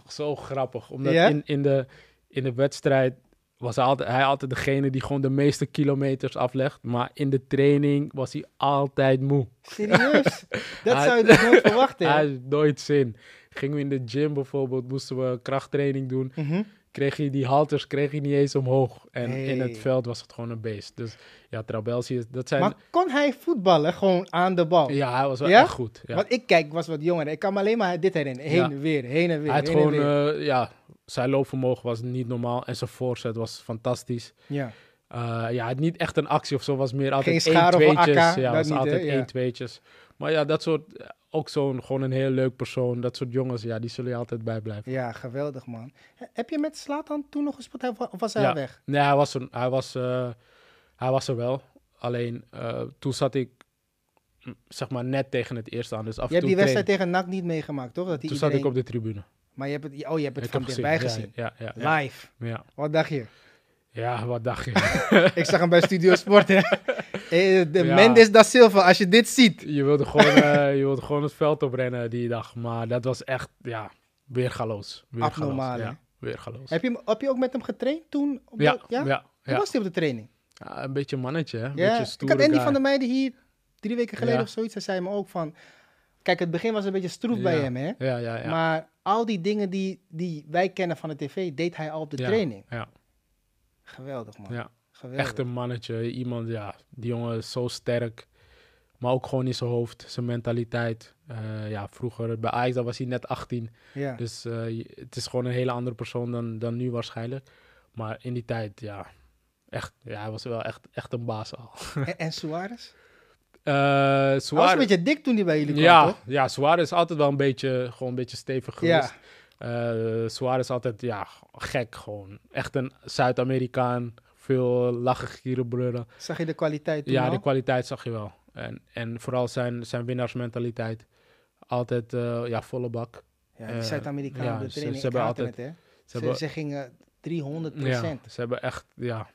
zo grappig. Omdat Ja? in, in, de, in de wedstrijd was hij altijd, hij altijd degene die gewoon de meeste kilometers aflegt. Maar in de training was hij altijd moe. Serieus? Dat Hij- zou je dus nooit verwachten, Hij heeft nooit zin. Gingen we in de gym bijvoorbeeld, moesten we krachttraining doen. Mhm. Kreeg hij die halters kreeg hij niet eens omhoog. En in het veld was het gewoon een beest. Dus ja, Trabelsi, dat zijn... Maar kon hij voetballen gewoon aan de bal? ja, hij was wel Ja? echt goed. Ja. Want ik kijk, was wat jonger. Ik kan me alleen maar dit herinneren. Heen Ja. en weer, heen en weer, Hij had gewoon, eh, ja, zijn loopvermogen was niet normaal. En zijn voorzet was fantastisch. ja. Eh, ja, niet echt een actie of zo, was meer altijd Geen één tweetjes. akka, ja, dat was niet, altijd Ja. één tweetjes. Maar ja, dat soort, eh, ook zo'n, gewoon een heel leuk persoon. Dat soort jongens, ja, die zullen je altijd bijblijven. ja, geweldig man. He- Heb je met Slatan toen nog gespeeld of was hij Ja. weg? Nee, hij was er, hij was, eh, hij was er wel. Alleen, toen zat ik, mm, zeg maar, net tegen het eerste aan. Dus af Je hebt die wedstrijd tegen NAC niet meegemaakt, toch? Dat die Toen zat ik op de tribune. Maar je hebt het, oh, je hebt het ik van heb dichtbij gezien. Ja, ja, ja, Live. ja. Wat dacht je? Ja, wat dacht je? ik zag hem bij Studio Sport, hè. Eh, De. Mendes da Silva, als je dit ziet. je, wilde gewoon, eh, je wilde gewoon het veld oprennen die dag. Maar dat was echt, ja, weergaloos. weergaloos. Abnormaal? Ja, weergaloos. Heb je, heb je ook met hem getraind toen? Op Ja, de- ja. Hoe was hij op de training? Ja, een beetje een mannetje, hè? Een Ja, beetje ik had Andy guy. van der Meijden hier drie weken geleden of zoiets. Hij zei me ook van... Kijk, het begin was een beetje stroef bij hem, hè. Ja, ja, ja. Maar al die dingen die, die wij kennen van de tv, deed hij al op de Ja, training. Ja, Geweldig, man. ja. Geweldig. echt een mannetje. Iemand, ja, die jongen is zo sterk. Maar ook gewoon in zijn hoofd, zijn mentaliteit. Eh, ja, vroeger bij Ajax, was hij net 18. Ja. Dus eh, het is gewoon een hele andere persoon dan, dan nu waarschijnlijk. Maar in die tijd, ja, echt, ja, hij was wel echt, echt een baas al. En, en Suarez? Eh Hij was Suarez- een beetje dik toen hij bij jullie kwam, ja, toch? ja, Suarez is altijd wel een beetje, gewoon een beetje stevig Ja. geweest. Eh Suarez is altijd, ja, gek gewoon. Echt een Zuid-Amerikaan. Veel lachen, gieren, brullen. Zag je de kwaliteit toen Ja, al? de kwaliteit zag je wel. En, en vooral zijn, zijn winnaarsmentaliteit. Altijd, eh, ja, volle bak. Ja, die eh, Zuid-Amerikanen ja, op de ze- training, ze hebben altijd- het, hè. Ze Ze, hebben, ze gingen 300 ja, ze hebben echt, ja...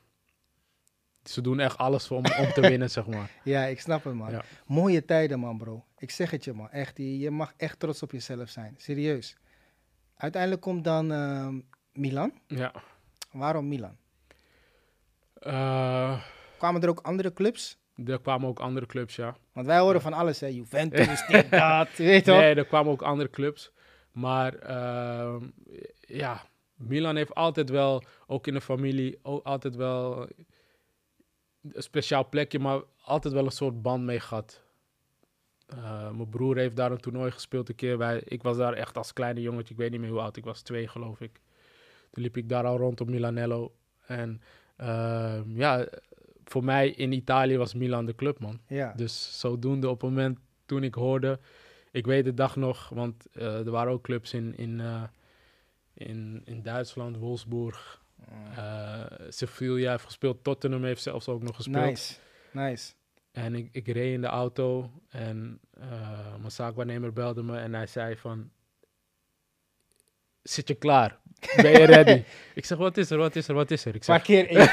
Ze doen echt alles om, om te winnen, zeg maar. Ja, ik snap het, man. Ja. Mooie tijden, man, bro. Ik zeg het je, man. Echt, je, je mag echt trots op jezelf zijn. Serieus. Uiteindelijk komt dan ehm, Milan. Ja. Waarom Milan? Eh, Kwamen er ook andere clubs? er kwamen ook andere clubs, ja. Want wij horen van alles, hè. Juventus, dit, dat. Weet je toch? Nee, er kwamen ook andere clubs. Maar ehm, ja, Milan heeft altijd wel, ook in de familie, ook altijd wel een speciaal plekje, maar altijd wel een soort band mee gehad. Eh, mijn broer heeft daar een toernooi gespeeld een keer. Wij, ik was daar echt als kleine jongetje, ik weet niet meer hoe oud ik was, twee geloof ik. Toen liep ik daar al rond op Milanello. En ehm, ja, voor mij in Italië was Milan de club, man. Ja. Dus zodoende op het moment toen ik hoorde, ik weet de dag nog, want eh, er waren ook clubs in, in, eh, in, in Duitsland, Wolfsburg, eh Sevilla heeft gespeeld, Tottenham heeft zelfs ook nog gespeeld. Nice. Nice. En ik, ik reed in de auto en eh, mijn zaakwaarnemer belde me en hij zei van, zit je klaar? Ben je ready? ik zeg, wat is er, wat is er, wat is er? Ik zeg, Parkeer één.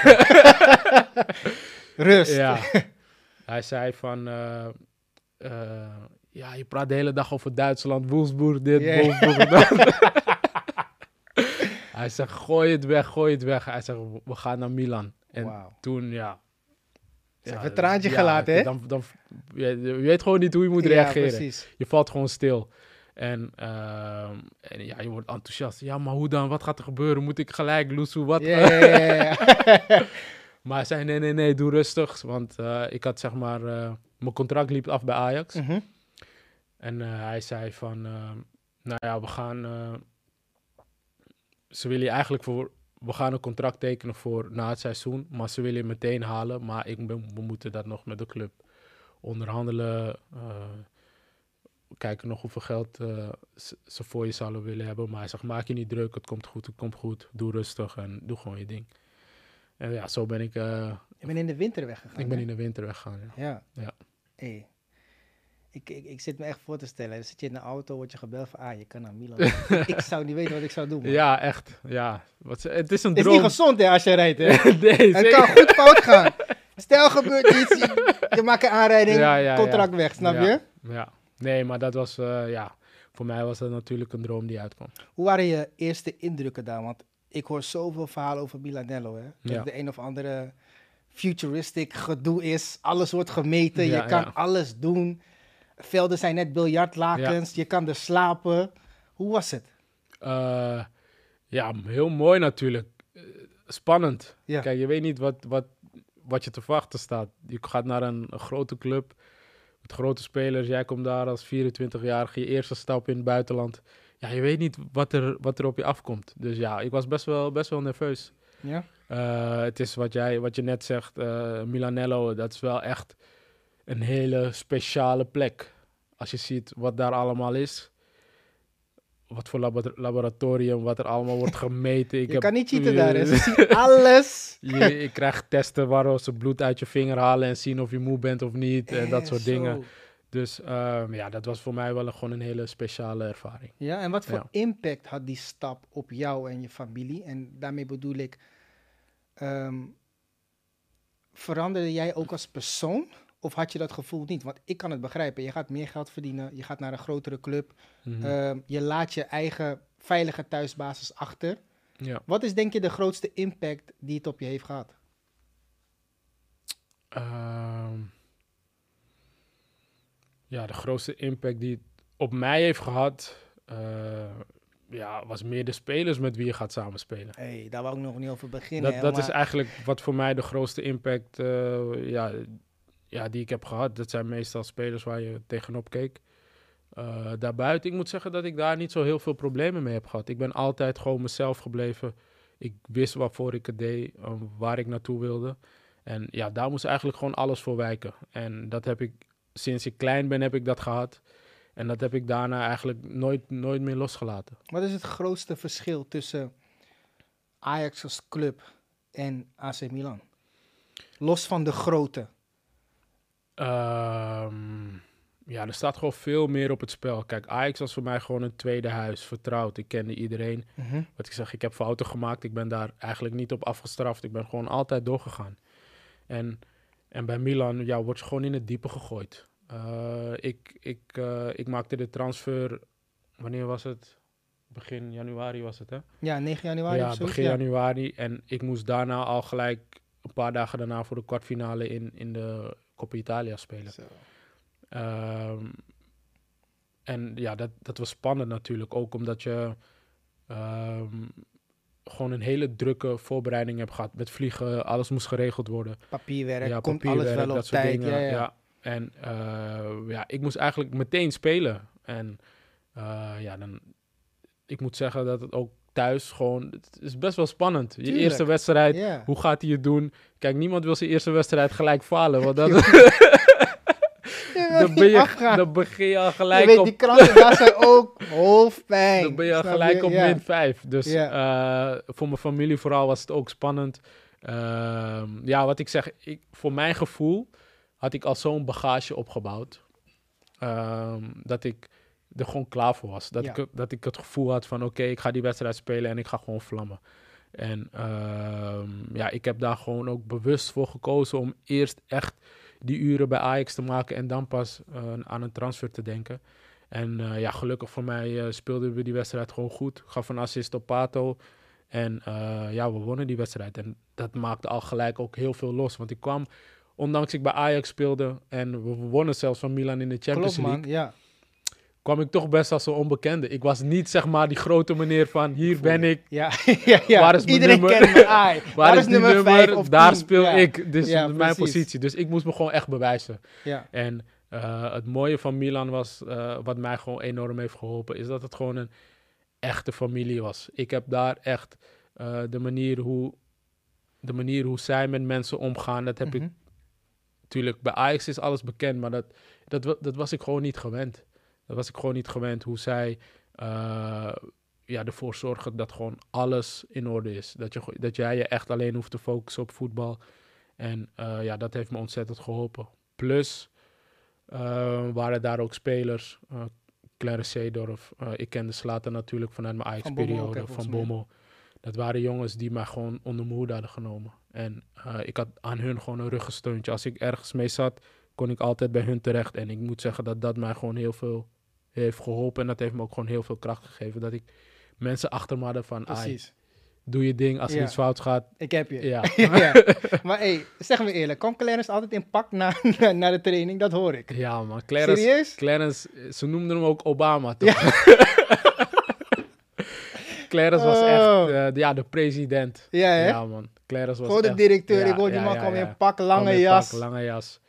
Rust. Ja. Hij zei van, eh, ja, je praat de hele dag over Duitsland, Wolfsburg, dit. Wolfsburg, dat. Hij zegt, gooi het weg, gooi het weg. Hij zegt, we gaan naar Milan. En toen, ja... Ze ja, een traantje ja, gelaten, hè? Dan, dan, je, weet gewoon niet hoe je moet reageren. precies. Je valt gewoon stil. En, ehm, en ja, je wordt enthousiast. Ja, maar hoe dan? Wat gaat er gebeuren? Moet ik gelijk, Loesoe? Wat? Maar hij zei, nee, nee, nee, doe rustig. Want eh, ik had zeg maar, eh, mijn contract liep af bij Ajax. Mhm. En eh, hij zei van, eh, nou ja, we gaan, ze willen je eigenlijk voor, we gaan een contract tekenen voor na het seizoen. Maar ze willen je meteen halen. Maar ik ben, we moeten dat nog met de club onderhandelen. eh, kijken nog hoeveel geld eh, ze, voor je zouden willen hebben. Maar hij zegt, maak je niet druk, het komt goed, het komt goed. Doe rustig en doe gewoon je ding. En ja, zo ben ik, eh, Je bent in de winter weggegaan. ik ben hè? in de winter weggegaan. Ja. Ja. Ja. Hey. Ik, ik, ik zit me echt voor te stellen. Dan zit je in de auto, word je gebeld van, ah, je kan naar Milan. ik zou niet weten wat ik zou doen. man. Ja, echt. Ja. Wat, het is een Het is droom. niet gezond hè, als je rijdt. Hè? nee, Het kan goed fout gaan. Stel gebeurt iets, je, je maakt een aanrijding, Ja, ja, contract ja. weg, snap je? Ja. Nee, maar dat was, eh, ja, voor mij was dat natuurlijk een droom die uitkwam. Hoe waren je eerste indrukken daar? Want ik hoor zoveel verhalen over Milanello. Hè? Dat de een of andere futuristic gedoe is. Alles wordt gemeten, je kan alles doen. Velden zijn net biljartlakens, je kan er slapen. Hoe was het? Eh, ja, heel mooi natuurlijk. Eh, spannend. Ja. Kijk, je weet niet wat, wat, wat je te wachten staat. Je gaat naar een, een grote club met grote spelers. Jij komt daar als 24-jarige, je eerste stap in het buitenland. Ja, je weet niet wat er, wat er op je afkomt. Dus ja, ik was best wel, best wel nerveus. Ja? Eh, het is wat, jij, wat je net zegt, Milanello, dat is wel echt een hele speciale plek. Als je ziet wat daar allemaal is. Wat voor labo- laboratorium, wat er allemaal wordt gemeten. Ik Je heb- kan niet cheaten daar? Ze zien alles. je, je krijgt testen waar ze bloed uit je vinger halen en zien of je moe bent of niet. En dat Eh, soort zo. dingen. Dus ehm, ja, dat was voor mij wel een, gewoon een hele speciale ervaring. Ja, en wat voor Ja. impact had die stap op jou en je familie? En daarmee bedoel ik, ehm, veranderde jij ook als persoon? Of had je dat gevoel niet? Want ik kan het begrijpen. Je gaat meer geld verdienen, je gaat naar een grotere club. Mhm. ehm, je laat je eigen veilige thuisbasis achter. ja. Wat is denk je de grootste impact die het op je heeft gehad? Ehm, ja, de grootste impact die het op mij heeft gehad, eh, ja, was meer de spelers met wie je gaat samenspelen. hey, daar wou ik nog niet over beginnen. Dat, hè, dat is eigenlijk wat voor mij de grootste impact eh, ja, ja, die ik heb gehad. Dat zijn meestal spelers waar je tegenop keek. Eh, daarbuiten, ik moet zeggen dat ik daar niet zo heel veel problemen mee heb gehad. Ik ben altijd gewoon mezelf gebleven. Ik wist waarvoor ik het deed, eh, waar ik naartoe wilde. En ja, daar moest eigenlijk gewoon alles voor wijken. En dat heb ik, sinds ik klein ben, heb ik dat gehad. En dat heb ik daarna eigenlijk nooit, nooit meer losgelaten. Wat is het grootste verschil tussen Ajax als club en AC Milan? Los van de grootte. Ehm, ja, er staat gewoon veel meer op het spel. Kijk, Ajax was voor mij gewoon een tweede huis, vertrouwd. Ik kende iedereen. Wat ik zeg, ik heb fouten gemaakt. Ik ben daar eigenlijk niet op afgestraft. Ik ben gewoon altijd doorgegaan. En, en bij Milan ja, word je gewoon in het diepe gegooid. Eh, ik, ik, eh, ik maakte de transfer, wanneer was het? Begin januari was het, hè? Ja, 9 januari ja, begin januari. En ik moest daarna al gelijk een paar dagen daarna voor de kwartfinale in, in de Coppa Italia spelen. Ehm, en ja, dat, dat was spannend natuurlijk. Ook omdat je ehm, gewoon een hele drukke voorbereiding hebt gehad. Met vliegen, alles moest geregeld worden. Papierwerk, ja, komt papierwerk, alles wel op dat soort tijd. dingen. Ja, ja. En eh, ja, ik moest eigenlijk meteen spelen. En eh, ja, dan... Ik moet zeggen dat het ook thuis gewoon... Het is best wel spannend. Je Tuurlijk. eerste wedstrijd, hoe gaat hij het doen? Kijk, niemand wil zijn eerste wedstrijd gelijk falen. Want Je wil dan, ben niet je, afgaan. dan begin je al Je gelijk weet, op... die kranten daar zijn ook hoofdpijn. Dan ben je al gelijk op Ja. min 5. Dus Ja. eh, voor mijn familie vooral was het ook spannend. Ehm, ja, wat ik zeg, ik, voor mijn gevoel had ik al zo'n bagage opgebouwd. ehm, dat ik er gewoon klaar voor was. Dat, Ja. ik, dat ik het gevoel had van oké, ik ga die wedstrijd spelen en ik ga gewoon vlammen. En ehm, ja, ik heb daar gewoon ook bewust voor gekozen om eerst echt die uren bij Ajax te maken en dan pas eh, aan een transfer te denken. En eh, ja, gelukkig voor mij eh, speelden we die wedstrijd gewoon goed. Ik gaf een assist op Pato. En ja, we wonnen die wedstrijd. En dat maakte al gelijk ook heel veel los. Want ik kwam, ondanks ik bij Ajax speelde en we wonnen zelfs van Milan in de Champions Klopt, League, man. Ja. Kwam ik toch best als een onbekende. Ik was niet zeg maar die grote meneer van hier ben ik, Ja, ja, ja. Waar is mijn Iedereen nummer? kent me. Ai. waar, is nummer, vijf of daar speel Ja. ik. Dus Ja, mijn precies. positie. Dus ik moest me gewoon echt bewijzen. Ja. En eh, het mooie van Milan was, eh, wat mij gewoon enorm heeft geholpen, is dat het gewoon een echte familie was. Ik heb daar echt eh, de, manier hoe, de manier hoe zij met mensen omgaan, dat heb ik Mhm. natuurlijk bij Ajax is alles bekend, maar dat, dat, dat was ik gewoon niet gewend. Dat was ik gewoon niet gewend hoe zij eh, ja, ervoor zorgen dat gewoon alles in orde is. Dat, je, dat jij je echt alleen hoeft te focussen op voetbal. En eh, ja, dat heeft me ontzettend geholpen. Plus, eh, waren daar ook spelers. eh Clarence Seedorf. ik kende Slater natuurlijk vanuit mijn Ajax-periode. Van. Bommel. Dat waren jongens die mij gewoon onder mijn hoede hadden genomen. En ik had aan hun gewoon een ruggensteuntje. Als ik ergens mee zat, kon ik altijd bij hun terecht. En ik moet zeggen dat dat mij gewoon heel veel heeft geholpen. En dat heeft me ook gewoon heel veel kracht gegeven. Dat ik mensen achter me hadden van, "Ai, Precies. doe je ding. Als er Ja. iets fout gaat, Ik heb je. ja. ja. Maar hey, zeg me eerlijk, kwam Clarence altijd in pak naar, naar de training? Dat hoor ik. Ja, man. Clarence, Serieus? Clarence, eh, ze noemden hem ook Obama, toch? Clarence was Oh. echt eh, de- ja, de president. Ja, hè? Ja, man. Clarence was Gewoon de directeur. ja, ik hoor die ja, man ja, kwam ja. in pak, lange jas. pak, lange jas.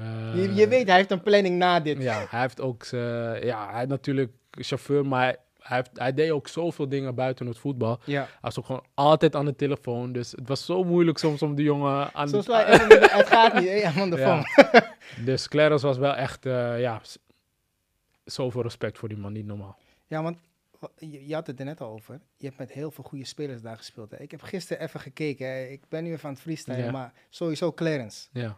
Eh, Je, je weet, hij heeft een planning na dit. Ja, hij heeft ook... z'n- ja, hij natuurlijk chauffeur, maar hij, heeft, hij deed ook zoveel dingen buiten het voetbal. Ja. Hij was ook gewoon altijd aan de telefoon. Dus het was zo moeilijk soms om die jongen aan Soms de... de- het gaat niet, hè, aan de Ja. phone. Dus Clarence was wel echt... eh, ja, zoveel respect voor die man, niet normaal. Ja, want wa- je, je had het er net al over. Je hebt met heel veel goede spelers daar gespeeld. Hè. Ik heb gisteren even gekeken. Hè. Ik ben nu even aan het freestylen, Ja. maar sowieso Clarence, Ja,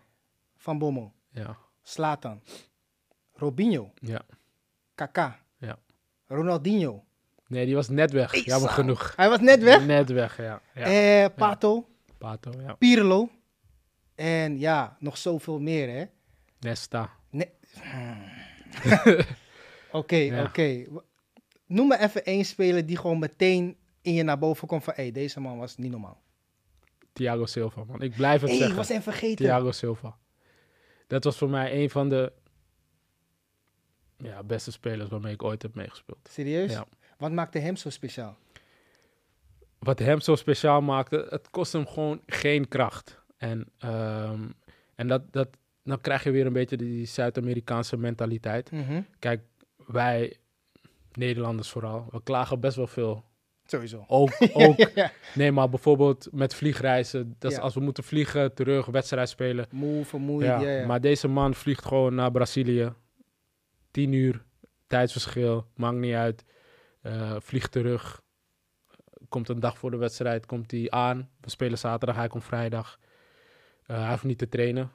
Van Bommel, ja, Slatan, Robinho, ja. Kaká, Ja. Ronaldinho. Nee, die was net weg. Ik Jammer genoeg. Hij was net weg. Net weg, ja. ja. Eh, Pato, Pato, ja. Pirlo. En ja, nog zoveel meer, hè. Nesta. Oké, Ja. oké. Noem me even één speler die gewoon meteen in je naar boven komt van... hé, deze man was niet normaal. Thiago Silva, man. Ik blijf het ik zeggen. was hem vergeten. Thiago Silva. Dat was voor mij een van de ja, beste spelers waarmee ik ooit heb meegespeeld. Serieus? Ja. Wat maakte hem zo speciaal? Wat hem zo speciaal maakte, het kost hem gewoon geen kracht. En, ehm, en dat, dat, dan krijg je weer een beetje die Zuid-Amerikaanse mentaliteit. Mhm. Kijk, wij Nederlanders vooral, we klagen best wel veel. Sowieso. Ook, ook ja. nee, maar bijvoorbeeld met vliegreizen. Dat is Ja. als we moeten vliegen, terug, wedstrijd spelen. Moe, vermoeid. Ja, maar deze man vliegt gewoon naar Brazilië. 10 uur, tijdsverschil, maakt niet uit. Eh, vliegt terug. Komt een dag voor de wedstrijd, komt hij aan. We spelen zaterdag, hij komt vrijdag. Eh, hij hoeft niet te trainen.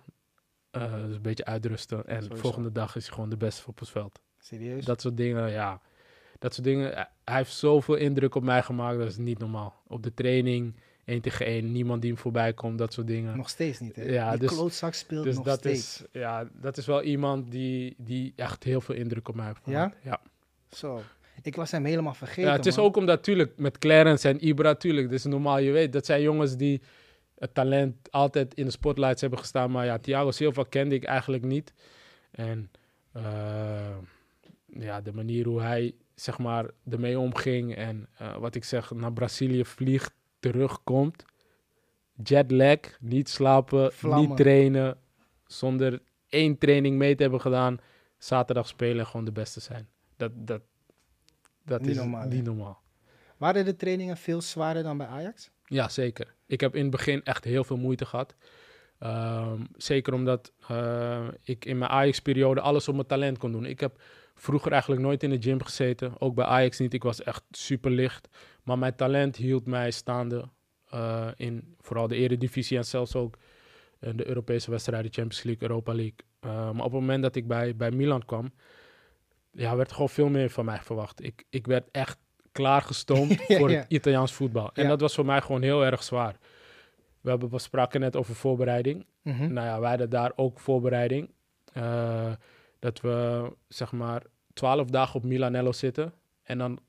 Dus een beetje uitrusten. En de volgende dag is hij gewoon de beste op het veld. Serieus? Dat soort dingen, ja. Dat soort dingen. Hij heeft zoveel indruk op mij gemaakt, dat is niet normaal. Op de training, één tegen één, niemand die hem voorbij komt, dat soort dingen. Nog steeds niet, hè? Ja, Die dus- klootzak speelt Dus nog dat steeds. is, ja, dat is wel iemand die, die echt heel veel indruk op mij heeft Ja? gemaakt. Ja? Zo. Ik was hem helemaal vergeten, Ja, het is man. ook omdat, natuurlijk, met Clarence en Ibra, tuurlijk, dat is normaal, je weet, dat zijn jongens die het talent altijd in de spotlights hebben gestaan. Maar ja, Thiago Silva kende ik eigenlijk niet. En eh, ja, de manier hoe hij, zeg maar, ermee omging en eh, wat ik zeg, naar Brazilië vliegt, terugkomt. Jetlag, niet slapen, Vlammen. niet trainen, zonder één training mee te hebben gedaan. Zaterdag spelen en gewoon de beste zijn. Dat, dat, dat Niet is normaal, hè? niet normaal. Waren de trainingen veel zwaarder dan bij Ajax? Ja, zeker. Ik heb in het begin echt heel veel moeite gehad. Ehm, zeker omdat eh, ik in mijn Ajax-periode alles op mijn talent kon doen. Ik heb vroeger eigenlijk nooit in de gym gezeten. Ook bij Ajax niet. Ik was echt super licht. Maar mijn talent hield mij staande eh, in vooral de Eredivisie en zelfs ook in de Europese wedstrijden, Champions League, Europa League. Eh, maar op het moment dat ik bij, bij Milan kwam, ja, werd gewoon veel meer van mij verwacht. Ik, ik werd echt klaargestoomd Ja, voor ja. het Italiaans voetbal. En Ja. dat was voor mij gewoon heel erg zwaar. We, hebben, we spraken net over voorbereiding. Mhm. Nou ja, wij hadden daar ook voorbereiding. Eh, dat we zeg maar twaalf dagen op Milanello zitten. En dan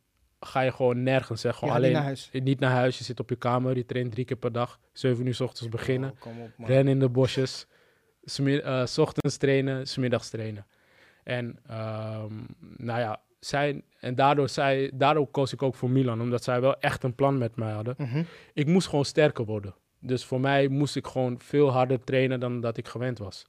ga je gewoon nergens. Gewoon niet alleen naar huis. niet naar huis. Je zit op je kamer. Je traint drie keer per dag. Zeven uur s ochtends beginnen. Oh, op. Rennen in de bosjes. Eh, s ochtends trainen, smiddags trainen. En ehm, nou ja, zij, en daardoor, zij, daardoor koos ik ook voor Milan. Omdat zij wel echt een plan met mij hadden Mhm. ik moest gewoon sterker worden. Dus voor mij moest ik gewoon veel harder trainen dan dat ik gewend was.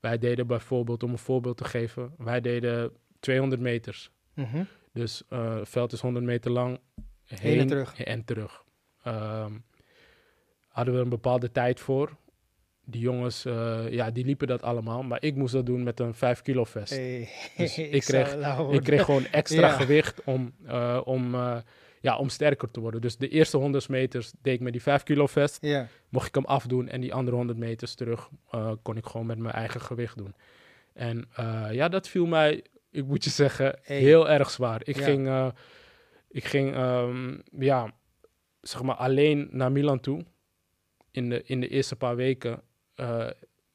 Wij deden bijvoorbeeld, om een voorbeeld te geven, wij deden 200 meters. Mhm. Dus eh, het veld is 100 meter lang. Heen en terug. En terug. Ehm, hadden we een bepaalde tijd voor. Die jongens, eh, ja, die liepen dat allemaal. Maar ik moest dat doen met een 5 kilo vest. Hey, Dus ik, ik kreeg- Ik kreeg gewoon extra Ja. gewicht om, eh, om, ja, om sterker te worden. Dus de eerste 100 meters deed ik met die 5 kilo vest. Ja, Mocht ik hem afdoen en die andere 100 meters terug eh, kon ik gewoon met mijn eigen gewicht doen. En eh, ja, dat viel mij, ik moet je zeggen, Hey. heel erg zwaar. Ik Ja. ging, eh, ik ging ehm, ja, zeg maar alleen naar Milan toe. In de, in de eerste paar weken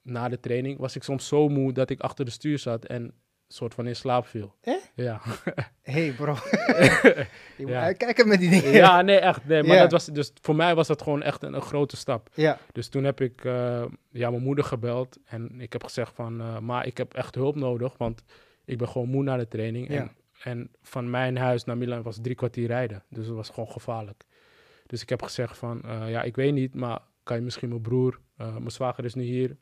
na de training was ik soms zo moe dat ik achter de stuur zat en soort van in slaap viel. Eh? Ja. hey bro. Je moet Ja. uitkijken met die dingen. ja, nee, echt. Nee, maar Ja. dat was, dus voor mij was dat gewoon echt een, een grote stap. Ja. Dus toen heb ik eh, ja, mijn moeder gebeld en ik heb gezegd van, eh, maar ik heb echt hulp nodig, want ik ben gewoon moe na de training. Ja. En, en van mijn huis naar Milan was drie kwartier rijden, dus het was gewoon gevaarlijk. Dus ik heb gezegd van, eh, ja, ik weet niet, maar kan je misschien mijn broer, mijn zwager is nu hier.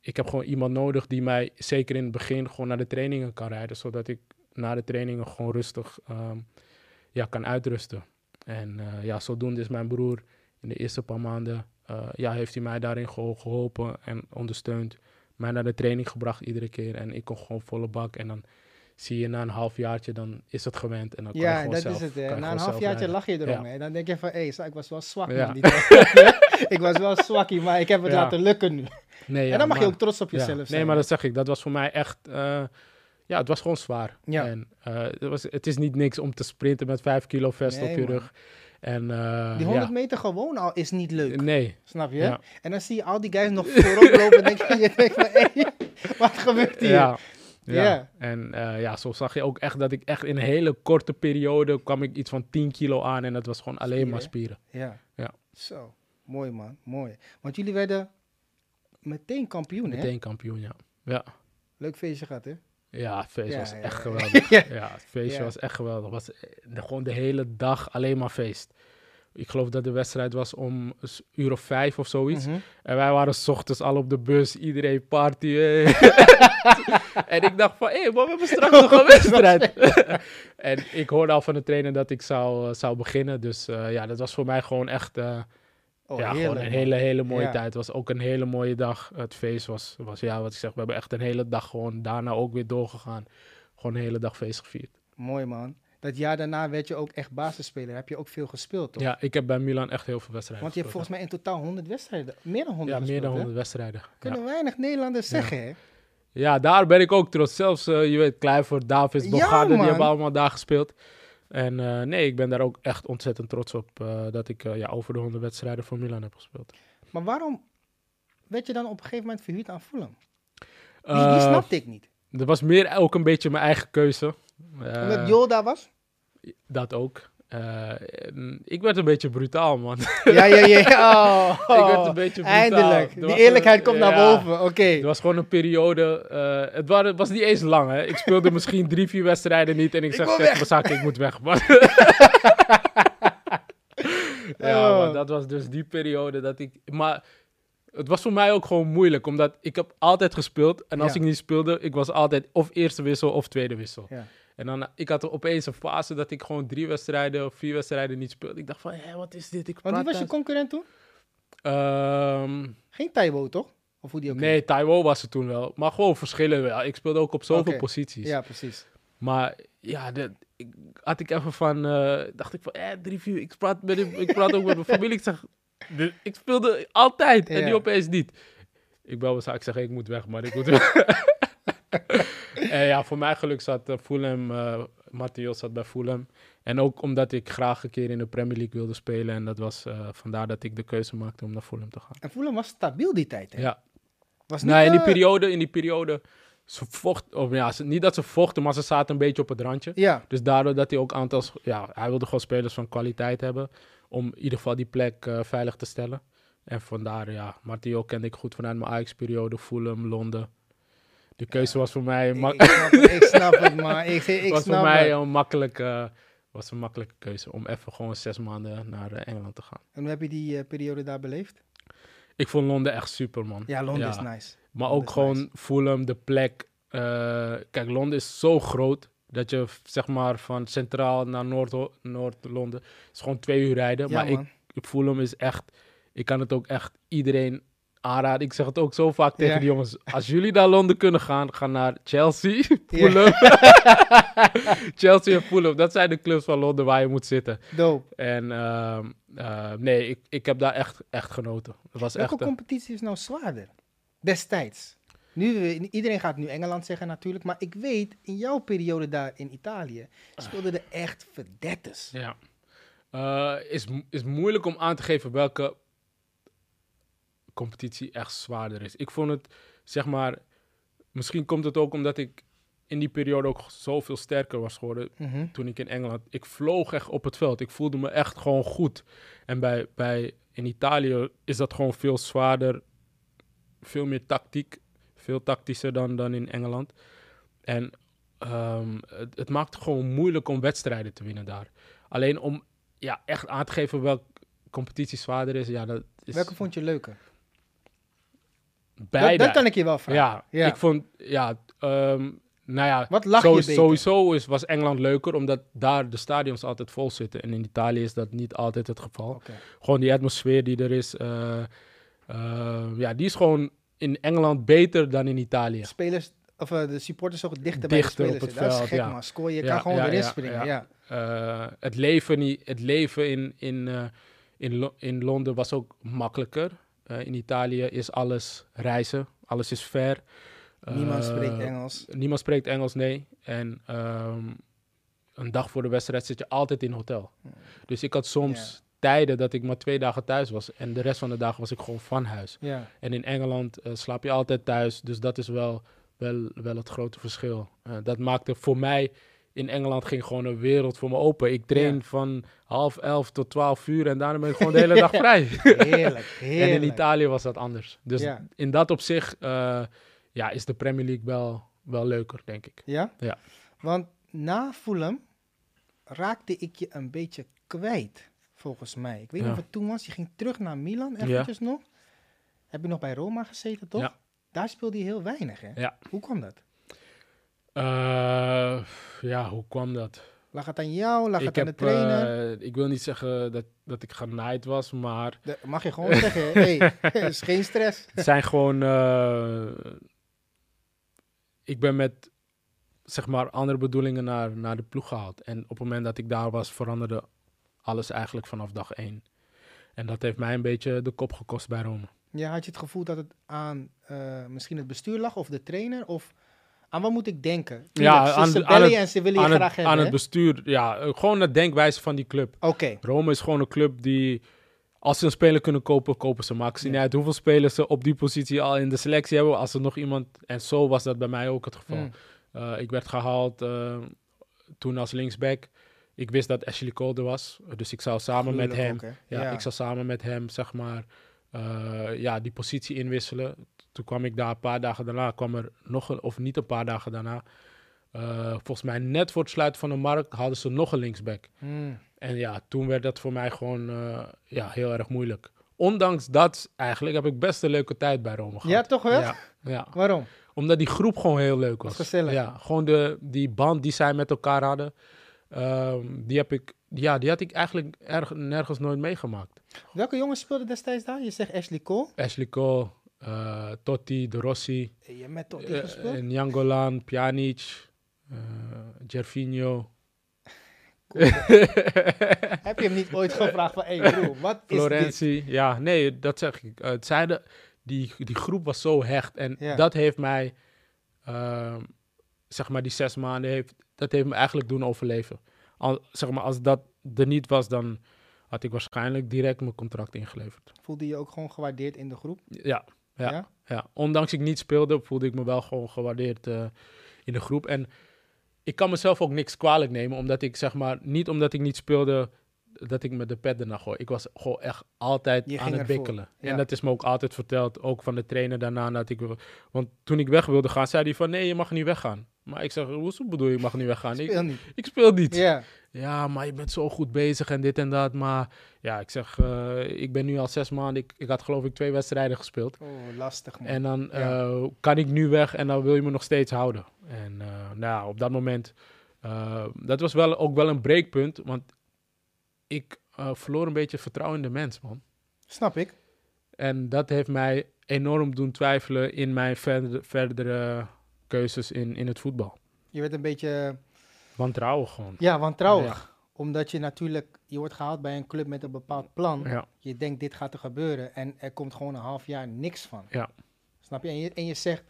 Ik heb gewoon iemand nodig die mij zeker in het begin gewoon naar de trainingen kan rijden, zodat ik na de trainingen gewoon rustig ehm, ja, kan uitrusten. En eh, ja, zodoende is mijn broer in de eerste paar maanden, eh, ja, heeft hij mij daarin geho- geholpen en ondersteund. Mij naar de training gebracht iedere keer en ik kon gewoon volle bak. En dan zie je na een halfjaartje, dan is het gewend. En dan kan je Ja, gewoon dat zelf, is het. hè. je Na een gewoon halfjaartje rijden. lach je erom. Ja. Hè. Dan denk je van, hé, hey, ik was wel zwak Ja. man. Die ik was wel zwakkie, maar ik heb het Ja. laten lukken nu. Nee, ja, en dan mag je ook trots op ja. jezelf zijn. Nee, maar dat zeg ik. Dat was voor mij echt... eh, ja, het was gewoon zwaar. Ja. En eh, het, was, het is niet niks om te sprinten met 5 kilo vest Nee, op je man. rug. En, eh, Die 100 ja. meter gewoon al is niet leuk. Nee, Snap je? Ja. En dan zie je al die guys nog voorop lopen. En denk je, je denkt van, wat gebeurt hier? Ja. Ja. En ja, zo zag je ook echt dat ik echt in een hele korte periode kwam ik iets van 10 kilo aan en dat was gewoon alleen maar Spieren. spieren. Ja. Ja. Zo, mooi man, mooi. Want jullie werden meteen kampioen, hè? Meteen kampioen, ja. Ja, Leuk feestje gehad, hè? ja het feest Ja, was ja, echt ja. geweldig. Ja. het feestje was echt geweldig. Het was de- gewoon de hele dag alleen maar feest. Ik geloof dat de wedstrijd was om s- uur of vijf of zoiets. Mhm. En wij waren 's ochtends al op de bus, iedereen party. eh. en ik dacht van, hé, maar we hebben straks nog een wedstrijd. en ik hoorde al van de trainer dat ik zou, eh, zou beginnen. Dus eh, ja, dat was voor mij gewoon echt Oh, ja, heerlijk, gewoon een hele, hele mooie Ja. tijd. Het was ook een hele mooie dag. Het feest was, was, ja, wat ik zeg, we hebben echt een hele dag gewoon daarna ook weer doorgegaan. Gewoon een hele dag feest gevierd. Mooi man. Dat jaar daarna werd je ook echt basisspeler. Heb je ook veel gespeeld, toch? Ja, ik heb bij Milan echt heel veel wedstrijden Want je hebt volgens mij in totaal 100 wedstrijden, meer dan 100 Ja, meer dan gespeeld, hè? 100 wedstrijden. Ja. Kunnen weinig Nederlanders zeggen, hè? Ja, daar ben ik ook trots. Zelfs, eh, je weet, Kluivert, Davids, Ja, Bogarde, die hebben allemaal daar gespeeld. En eh, nee, ik ben daar ook echt ontzettend trots op eh, dat ik eh, ja, over de 100 wedstrijden voor Milan heb gespeeld. Maar waarom werd je dan op een gegeven moment verhuurd aan Fulham? Die, die snapte ik niet. Dat was meer ook een beetje mijn eigen keuze. Omdat Joel daar was? Dat ook. Eh, en ik werd een beetje brutaal, man. Ja, ja, ja. Oh, ik werd een beetje brutaal. Eindelijk. Er Die eerlijkheid een- komt ja. naar boven. Oké. Het was gewoon een periode. eh, het, waren, het was niet eens lang, hè. Ik speelde misschien drie, vier wedstrijden niet. En ik, Ik zeg tegen mijn zaak, ik moet weg, man. ja, Oh. maar dat was dus die periode dat ik... Maar het was voor mij ook gewoon moeilijk, omdat ik heb altijd gespeeld. En als Ja. ik niet speelde, ik was altijd of eerste wissel of tweede wissel. Ja. En dan, ik had opeens een fase dat ik gewoon drie wedstrijden of vier wedstrijden niet speelde. Ik dacht van, hé, wat is dit? Ik Want wie was je concurrent toen? Ehm, Geen Taiwo, toch? Of hoe die ook nee, Taiwo was het toen wel. Maar gewoon verschillen wel. Ik speelde ook op zoveel posities. Ja, precies. Maar ja, dat, ik, had ik even van, eh, dacht ik van, eh, drie, vier, ik praat, met, ik praat ook met mijn familie. Ik zeg, de- ik speelde altijd en nu opeens niet. Ik bel zaak, ik zeg, ik moet weg, maar ik moet weg. en ja, voor mijn geluk zat uh, Fulham, eh Matthias zat bij Fulham. En ook omdat ik graag een keer in de Premier League wilde spelen. En dat was eh, vandaar dat ik de keuze maakte om naar Fulham te gaan. En Fulham was stabiel die tijd, hè? Ja, Was niet, nou, in die eh, periode, in die periode, ze vocht, of ja, ze- niet dat ze vochten, maar ze zaten een beetje op het randje. Ja, Dus daardoor dat hij ook aantal, ja, hij wilde gewoon spelers van kwaliteit hebben. Om in ieder geval die plek eh, veilig te stellen. En vandaar, ja, Martio kende ik goed vanuit mijn Ajax-periode, Fulham, Londen. De keuze was voor mij, ik, ma- ik, snap, het, ik snap het, man. Ik, ik was snap voor mij een makkelijke, was een makkelijke keuze om even gewoon zes maanden naar eh, Engeland te gaan. En hoe heb je die eh, periode daar beleefd? Ik vond Londen echt super, man. Ja, Londen Ja. is nice. Maar Londen ook gewoon nice. Fulham, de plek. eh, kijk, Londen is zo groot dat je zeg maar van centraal naar Noord- Noord-Londen is gewoon twee uur rijden. Ja, maar ik, man. Fulham is echt, ik kan het ook echt iedereen aanraden. Ik zeg het ook zo vaak tegen Ja. de jongens. Als jullie naar Londen kunnen gaan, ga naar Chelsea. Fulham. Chelsea en Fulham, dat zijn de clubs van Londen waar je moet zitten. Dope. En ehm, eh, nee, ik, ik heb daar echt, echt genoten. Het was Welke echt... competitie is nou zwaarder? Destijds. Nu, eh, iedereen gaat nu Engeland zeggen natuurlijk, maar ik weet, in jouw periode daar in Italië, speelden er echt verdettes. Ja. Eh, is, is moeilijk om aan te geven welke competitie echt zwaarder is. Ik vond het, zeg maar, misschien komt het ook omdat ik in die periode ook zoveel sterker was geworden Mhm. toen ik in Engeland. Ik vloog echt op het veld. Ik voelde me echt gewoon goed. En bij, bij in Italië is dat gewoon veel zwaarder, veel meer tactiek, veel tactischer dan, dan in Engeland. En ehm, het, het maakt het gewoon moeilijk om wedstrijden te winnen daar. Alleen om ja, echt aan te geven welke competitie zwaarder is, ja, dat is Welke vond je leuker? Dat, beide. dat kan ik je wel vragen. ja, ik vond, ja, ehm, nou ja, Wat lag Sowieso- je beter? Sowieso is, was Engeland leuker, omdat daar de stadions altijd vol zitten. En in Italië is dat niet altijd het geval. Gewoon die atmosfeer die er is, eh, eh, ja, die is gewoon in Engeland beter dan in Italië. Spelers, of eh, de supporters ook dichter, bij de Dichter op het dat is gek ja. man. Je Ja, kan gewoon ja, erin springen. ja. Het leven, niet, het leven in, in, in, Lo- in Londen was ook makkelijker. Eh, in Italië is alles reizen, alles is ver. Niemand Eh, spreekt Engels. Niemand spreekt Engels, nee. En ehm, een dag voor de wedstrijd zit je altijd in hotel. Dus ik had soms tijden dat ik maar twee dagen thuis was. En de rest van de dagen was ik gewoon van huis. Ja. En in Engeland eh, slaap je altijd thuis. Dus dat is wel, wel, wel het grote verschil. Dat maakte voor mij... In Engeland ging gewoon een wereld voor me open. Ik train Ja. van half elf tot twaalf uur en daarna ben ik gewoon de hele dag vrij. Heerlijk, heerlijk. En in Italië was dat anders. Dus Ja. in dat opzicht eh, ja, is de Premier League wel, wel leuker, denk ik. Ja? Ja. Want na Fulham raakte ik je een beetje kwijt, volgens mij. Ik weet niet Ja. of het toen was. Je ging terug naar Milan, eventjes nog. Heb je nog bij Roma gezeten, toch? Ja. Daar speelde je heel weinig, hè? Ja. Hoe kwam dat? Eh, ja, hoe kwam dat? Lag het aan jou? Lag ik, het aan de trainer? eh, ik wil niet zeggen dat, dat ik genaaid was, maar De- mag je gewoon zeggen, hey, is geen stress. het zijn gewoon... eh, ik ben met, zeg maar, andere bedoelingen naar, naar de ploeg gehaald. En op het moment dat ik daar was, veranderde alles eigenlijk vanaf dag één. En dat heeft mij een beetje de kop gekost bij Rome. Ja, had je het gevoel dat het aan misschien het bestuur lag of de trainer? Of aan wat moet ik denken? Tuurlijk, Ja, ze, aan ze aan het- en ze willen je graag het, hebben, aan het bestuur, ja, gewoon de denkwijze van die club. Oké, Rome is gewoon een club die, als ze een speler kunnen kopen, kopen ze. Ze Ja. niet uit hoeveel spelers ze op die positie al in de selectie hebben. Als er nog iemand, en zo was dat bij mij ook het geval. Mm. Eh, ik werd gehaald eh, toen als linksback. Ik wist dat Ashley Cole er was, dus ik zou samen met hem, ook, ja, ik zou samen met hem, zeg maar, eh, ja, die positie inwisselen. Toen kwam ik daar een paar dagen daarna, kwam er nog een, of niet een paar dagen daarna, eh, volgens mij net voor het sluiten van de markt hadden ze nog een linksback. Mm. En ja, toen werd dat voor mij gewoon eh, ja, heel erg moeilijk. Ondanks dat eigenlijk heb ik best een leuke tijd bij Rome gehad. Ja, toch wel? Ja, ja. Waarom? omdat die groep gewoon heel leuk was. Was gezellig. Ja, gewoon de, die band die zij met elkaar hadden, ehm, die, heb ik, ja, die had ik eigenlijk erg, nergens nooit meegemaakt. Welke jongens speelden destijds daar? Je zegt Ashley Cole. Ashley Cole, eh, Totti, De Rossi, Hey, Je hebt met Totti eh, gespeeld? en Jangolan, Pjanic, eh Gervinho. Heb je hem niet ooit gevraagd van, hey bro, wat is dit? Ja, nee, dat zeg ik. Eh, het zeiden, die, die groep was zo hecht. En Ja. dat heeft mij, ehm, zeg maar, die zes maanden, heeft, dat heeft me eigenlijk doen overleven. Al, zeg maar, als dat er niet was, dan had ik waarschijnlijk direct mijn contract ingeleverd. Voelde je je ook gewoon gewaardeerd in de groep? Ja, ja, ja. Ondanks ik niet speelde, voelde ik me wel gewoon gewaardeerd eh, in de groep. En ik kan mezelf ook niks kwalijk nemen, omdat ik, zeg maar, niet omdat ik niet speelde, dat ik met de pet ernaar gooi. Ik was gewoon echt altijd aan het bikkelen. ja. En dat is me ook altijd verteld, ook van de trainer daarna. Dat ik, want toen ik weg wilde gaan, zei hij van, nee, je mag niet weggaan. Maar ik zeg, hoezo bedoel je, ik mag niet weggaan? Ik, Speel niet. ik speel niet. Ja. Ja, maar je bent zo goed bezig en dit en dat. Maar ja, ik zeg, eh, ik ben nu al zes maanden. Ik, ik had geloof ik twee wedstrijden gespeeld. Oh, lastig man. En dan Ja. eh, kan ik nu weg en dan wil je me nog steeds houden. En eh, nou, op dat moment, dat was wel, ook wel een breekpunt. Want ik verloor een beetje vertrouwen in de mens, man. Snap ik. En dat heeft mij enorm doen twijfelen in mijn verdere keuzes in, in het voetbal. Je werd een beetje, Wantrouwen gewoon. ja, wantrouwig. Ja. Omdat je natuurlijk, je wordt gehaald bij een club met een bepaald plan. Ja, Je denkt, dit gaat er gebeuren. En er komt gewoon een half jaar niks van. Ja. Snap je? En je, en je zegt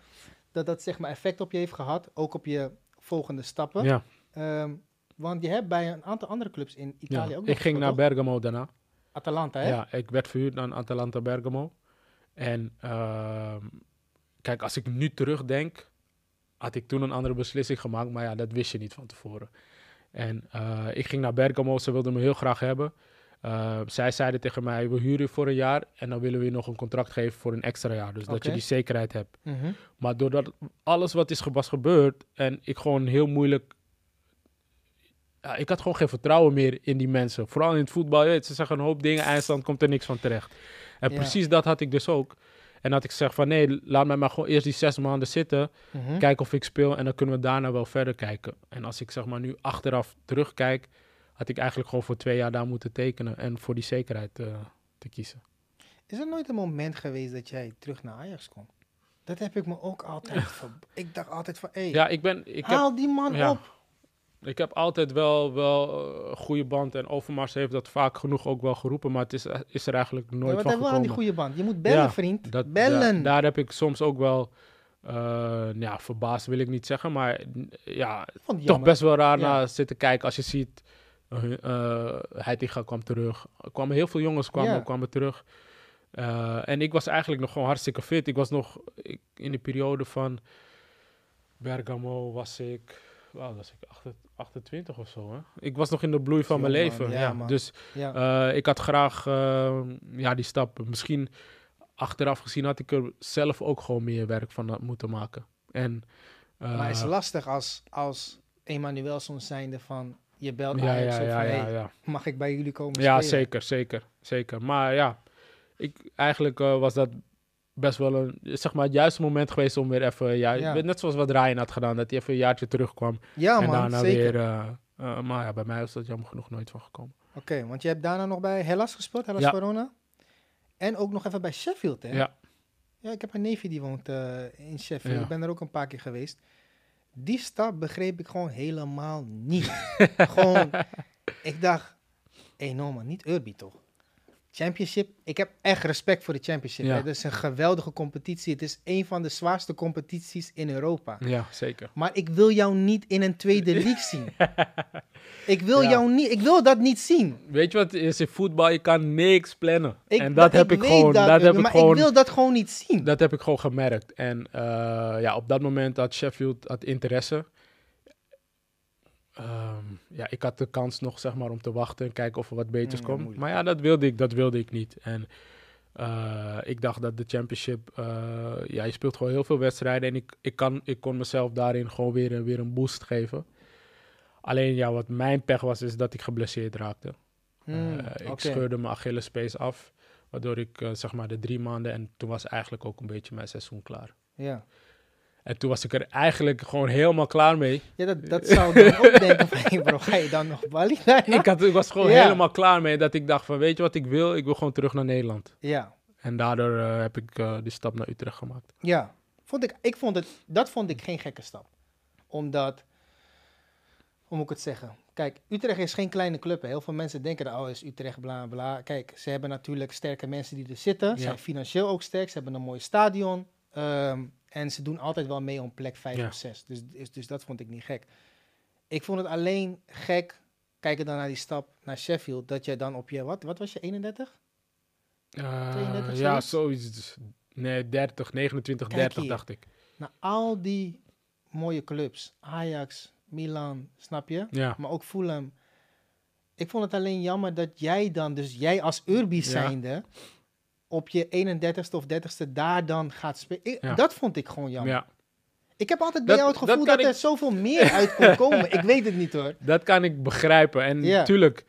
dat dat zeg maar effect op je heeft gehad, ook op je volgende stappen. Ja, Ehm, want je hebt bij een aantal andere clubs in Italië ja. ook nog Ik ging naar Bergamo daarna. Atalanta, hè? Ja, ik werd verhuurd aan Atalanta Bergamo. En ehm, kijk, als ik nu terugdenk, had ik toen een andere beslissing gemaakt. Maar ja, dat wist je niet van tevoren. En eh, ik ging naar Bergamo, ze wilden me heel graag hebben. Eh, zij zeiden tegen mij, we huren je voor een jaar en dan willen we je nog een contract geven voor een extra jaar. Dus dat je die zekerheid hebt. Mhm. Maar doordat alles wat is was gebeurd en ik gewoon heel moeilijk... Ja, ik had gewoon geen vertrouwen meer in die mensen. Vooral in het voetbal. Je weet, ze zeggen een hoop dingen, eindstand komt er niks van terecht. En Ja. precies dat had ik dus ook. En dat ik zeg van nee, laat mij maar gewoon eerst die zes maanden zitten. Mhm. Kijken of ik speel en dan kunnen we daarna wel verder kijken. En als ik zeg maar nu achteraf terugkijk, had ik eigenlijk gewoon voor twee jaar daar moeten tekenen. En voor die zekerheid eh, te kiezen. Is er nooit een moment geweest dat jij terug naar Ajax kon? Dat heb ik me ook altijd... Ik dacht altijd van, hé, Ja, ik ben... Ik heb, haal die man ja. op. Ik heb altijd wel, wel eh, een goede band en Overmars heeft dat vaak genoeg ook wel geroepen, maar het is, is er eigenlijk Ja, nooit wat van we aan die gekomen. goede band? Je moet bellen, Ja, vriend. Dat, bellen. da- daar heb ik soms ook wel, eh, ja, verbaasd wil ik niet zeggen, maar ja, toch jammer. best wel raar Ja. naar zitten kijken als je ziet, uh, Heitinga kwam terug, er kwamen heel veel jongens kwamen, Ja. kwamen terug. Eh, en ik was eigenlijk nog gewoon hartstikke fit. Ik was nog ik, in de periode van Bergamo was ik, wow, was ik 28 28 of zo. Hè? Ik was nog in de bloei van mijn leven. man. Ja, Ja, man. Dus Ja. eh, ik had graag eh, ja, die stap. Misschien achteraf gezien had ik er zelf ook gewoon meer werk van had moeten maken. En, eh, maar het is lastig als, als Emanuelson zijnde van... Je belt ja, Ajax ja, op ja, van, ja, hey, ja. mag ik bij jullie komen ja, spelen? zeker, zeker, zeker. Maar ja, ik, eigenlijk eh, was dat best wel een, zeg maar, het juiste moment geweest om weer even, ja, Ja. net zoals wat Ryan had gedaan, dat hij even een jaartje terugkwam. Ja, en man, daarna zeker. weer, eh, eh, maar ja, bij mij is dat jammer genoeg nooit van gekomen. Oké, want je hebt daarna nog bij Hellas gespeeld, Hellas Ja. Verona. En ook nog even bij Sheffield, hè? Ja. Ja, ik heb een neefje die woont eh, in Sheffield. Ja. Ik ben er ook een paar keer geweest. Die stap begreep ik gewoon helemaal niet. gewoon, ik dacht, hé hey, no man, niet Urbi toch? Championship, ik heb echt respect voor de Championship. Ja. hè. Het is een geweldige competitie. Het is een van de zwaarste competities in Europa. Ja, zeker. Maar ik wil jou niet in een tweede league zien. Ik wil Ja. jou niet, ik wil dat niet zien. Weet je wat het is in voetbal? Je kan niks plannen. Ik, en dat heb ik, gewoon, dat, heb ik maar gewoon, ik wil dat gewoon niet zien. dat heb ik gewoon gemerkt. En eh, ja, op dat moment had Sheffield had interesse. Ehm, ja, ik had de kans nog, zeg maar, om te wachten en kijken of er wat beters Mm, komt. moeilijk. Maar ja, dat wilde ik, dat wilde ik niet. En eh, ik dacht dat de championship, eh, ja, je speelt gewoon heel veel wedstrijden. En ik, ik, kan, ik kon mezelf daarin gewoon weer, een- weer een boost geven. Alleen ja, wat mijn pech was, is dat ik geblesseerd raakte. Hmm, Eh, ik scheurde mijn Achillespees af, waardoor ik zeg maar de drie maanden en toen was eigenlijk ook een beetje mijn seizoen klaar. Ja, En toen was ik er eigenlijk gewoon helemaal klaar mee. ja dat, dat zou ik dan ook denken van, hey bro, ga je dan nog Bali? Ik, had, ik was gewoon Ja. helemaal klaar mee dat ik dacht van weet je wat ik wil? Ik wil gewoon terug naar Nederland. Ja, En daardoor eh, heb ik eh, die stap naar Utrecht gemaakt. ja. Vond ik, ik vond het, dat vond ik geen gekke stap. Omdat, hoe moet ik het zeggen? Kijk, Utrecht is geen kleine club. hè. Heel veel mensen denken, oh, is Utrecht, bla, bla. Kijk, ze hebben natuurlijk sterke mensen die er zitten. Ze Ja. zijn financieel ook sterk. Ze hebben een mooi stadion. Ehm, en ze doen altijd wel mee om plek 5 Ja. of 6. Dus, dus, dus dat vond ik niet gek. Ik vond het alleen gek, kijken dan naar die stap naar Sheffield, dat jij dan op je, wat, wat was je, 31? Eh, 32 ja, zoiets? zoiets. Nee, 30, 29, Kijk 30 hier. dacht ik. naar al die mooie clubs. Ajax, Milan, snap je? Ja, Maar ook Fulham. Ik vond het alleen jammer dat jij dan, dus jij als Urbi Ja. Op je 31ste of 30ste daar dan gaat spelen. Ja. Dat vond ik gewoon jammer. ja, Ik heb altijd bij Dat- jou het gevoel dat, er ik- zoveel meer uit kon komen. Ik weet het niet hoor. dat kan ik begrijpen. En Ja. tuurlijk,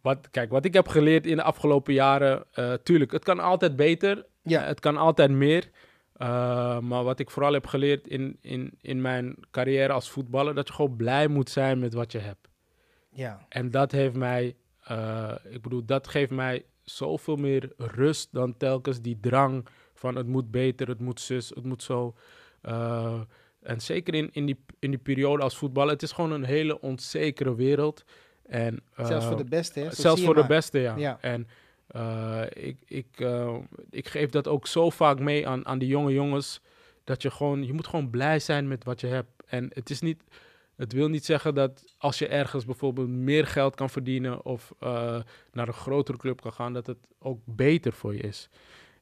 wat, kijk, wat ik heb geleerd in de afgelopen jaren, eh, tuurlijk, het kan altijd beter. Ja. Eh, Het kan altijd meer. Uh, maar wat ik vooral heb geleerd in, in, in mijn carrière als voetballer, dat je gewoon blij moet zijn met wat je hebt. Ja, En dat heeft mij, ik bedoel, dat geeft mij zoveel meer rust dan telkens die drang van het moet beter, het moet zus, het moet zo. Uh, en zeker in, in, die, in die periode als voetballer, het is gewoon een hele onzekere wereld. En, uh, zelfs voor de beste. Hè? Zo zelfs voor de beste, ja. Ja. En eh, ik, ik, eh, ik geef dat ook zo vaak mee aan, aan die jonge jongens. Dat je gewoon, je moet gewoon blij zijn met wat je hebt. En het is niet, het wil niet zeggen dat als je ergens bijvoorbeeld meer geld kan verdienen of eh, naar een grotere club kan gaan, dat het ook beter voor je is.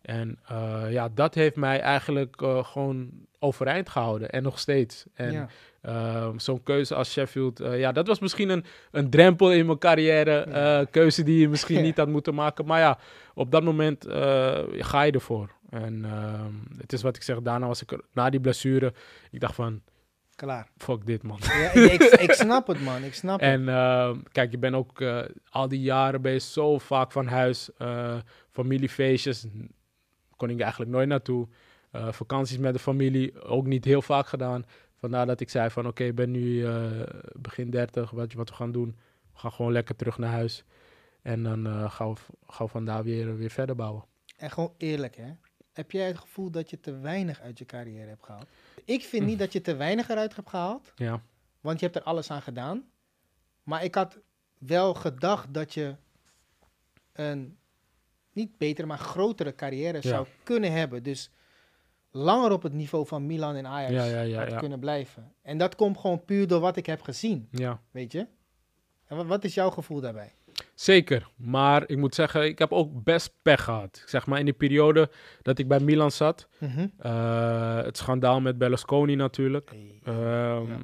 En eh, ja, dat heeft mij eigenlijk eh, gewoon overeind gehouden en nog steeds. En ja. Ehm, Zo'n keuze als Sheffield, ja, dat was misschien een, een drempel in mijn carrière. Ja. keuze die je misschien Ja. niet had moeten maken. Maar ja, op dat moment ga je ervoor. En ehm, het is wat ik zeg, daarna was ik er, na die blessure, ik dacht van, Klaar. fuck dit man. Ja, ik, ik, snap het, man. Ik snap het. En ehm, kijk, je bent ook eh, al die jaren ben je zo vaak van huis. eh, familiefeestjes kon ik eigenlijk nooit naartoe. Eh, vakanties met de familie ook niet heel vaak gedaan. Vandaar dat ik zei van oké, ik ben nu begin 30. Wat, wat we gaan doen, we gaan gewoon lekker terug naar huis. En dan gaan, we, gaan we vandaar weer, weer verder bouwen. En gewoon eerlijk, hè. Heb jij het gevoel dat je te weinig uit je carrière hebt gehaald? Ik vind Hm. niet dat je te weinig eruit hebt gehaald, Ja, want je hebt er alles aan gedaan. Maar ik had wel gedacht dat je een niet betere, maar grotere carrière Ja. zou kunnen hebben. Dus langer op het niveau van Milan en Ajax Ja, ja, ja, had ja. kunnen blijven. En dat komt gewoon puur door wat ik heb gezien, ja. weet je. En wat, wat is jouw gevoel daarbij? Zeker, maar ik moet zeggen, ik heb ook best pech gehad. Zeg maar in die periode dat ik bij Milan zat, Mhm. eh, het schandaal met Berlusconi natuurlijk. Ehm, Ja.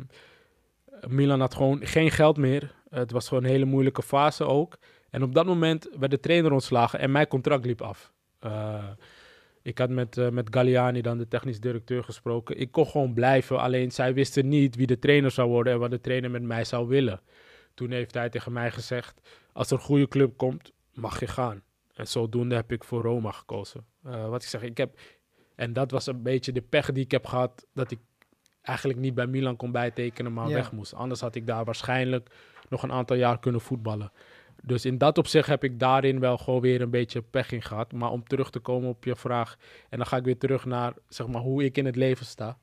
Milan had gewoon geen geld meer. Het was gewoon een hele moeilijke fase ook. En op dat moment werd de trainer ontslagen en mijn contract liep af. Eh, ik had met, eh, met Galliani, dan de technisch directeur, gesproken. Ik kon gewoon blijven, alleen zij wisten niet wie de trainer zou worden en wat de trainer met mij zou willen. Toen heeft hij tegen mij gezegd, als er een goede club komt, mag je gaan. En zodoende heb ik voor Roma gekozen. Eh, wat ik zeg, ik heb... En dat was een beetje de pech die ik heb gehad, dat ik eigenlijk niet bij Milan kon bijtekenen, maar Ja. weg moest. Anders had ik daar waarschijnlijk nog een aantal jaar kunnen voetballen. Dus in dat opzicht heb ik daarin wel gewoon weer een beetje pech in gehad. Maar om terug te komen op je vraag, en dan ga ik weer terug naar zeg maar, hoe ik in het leven sta.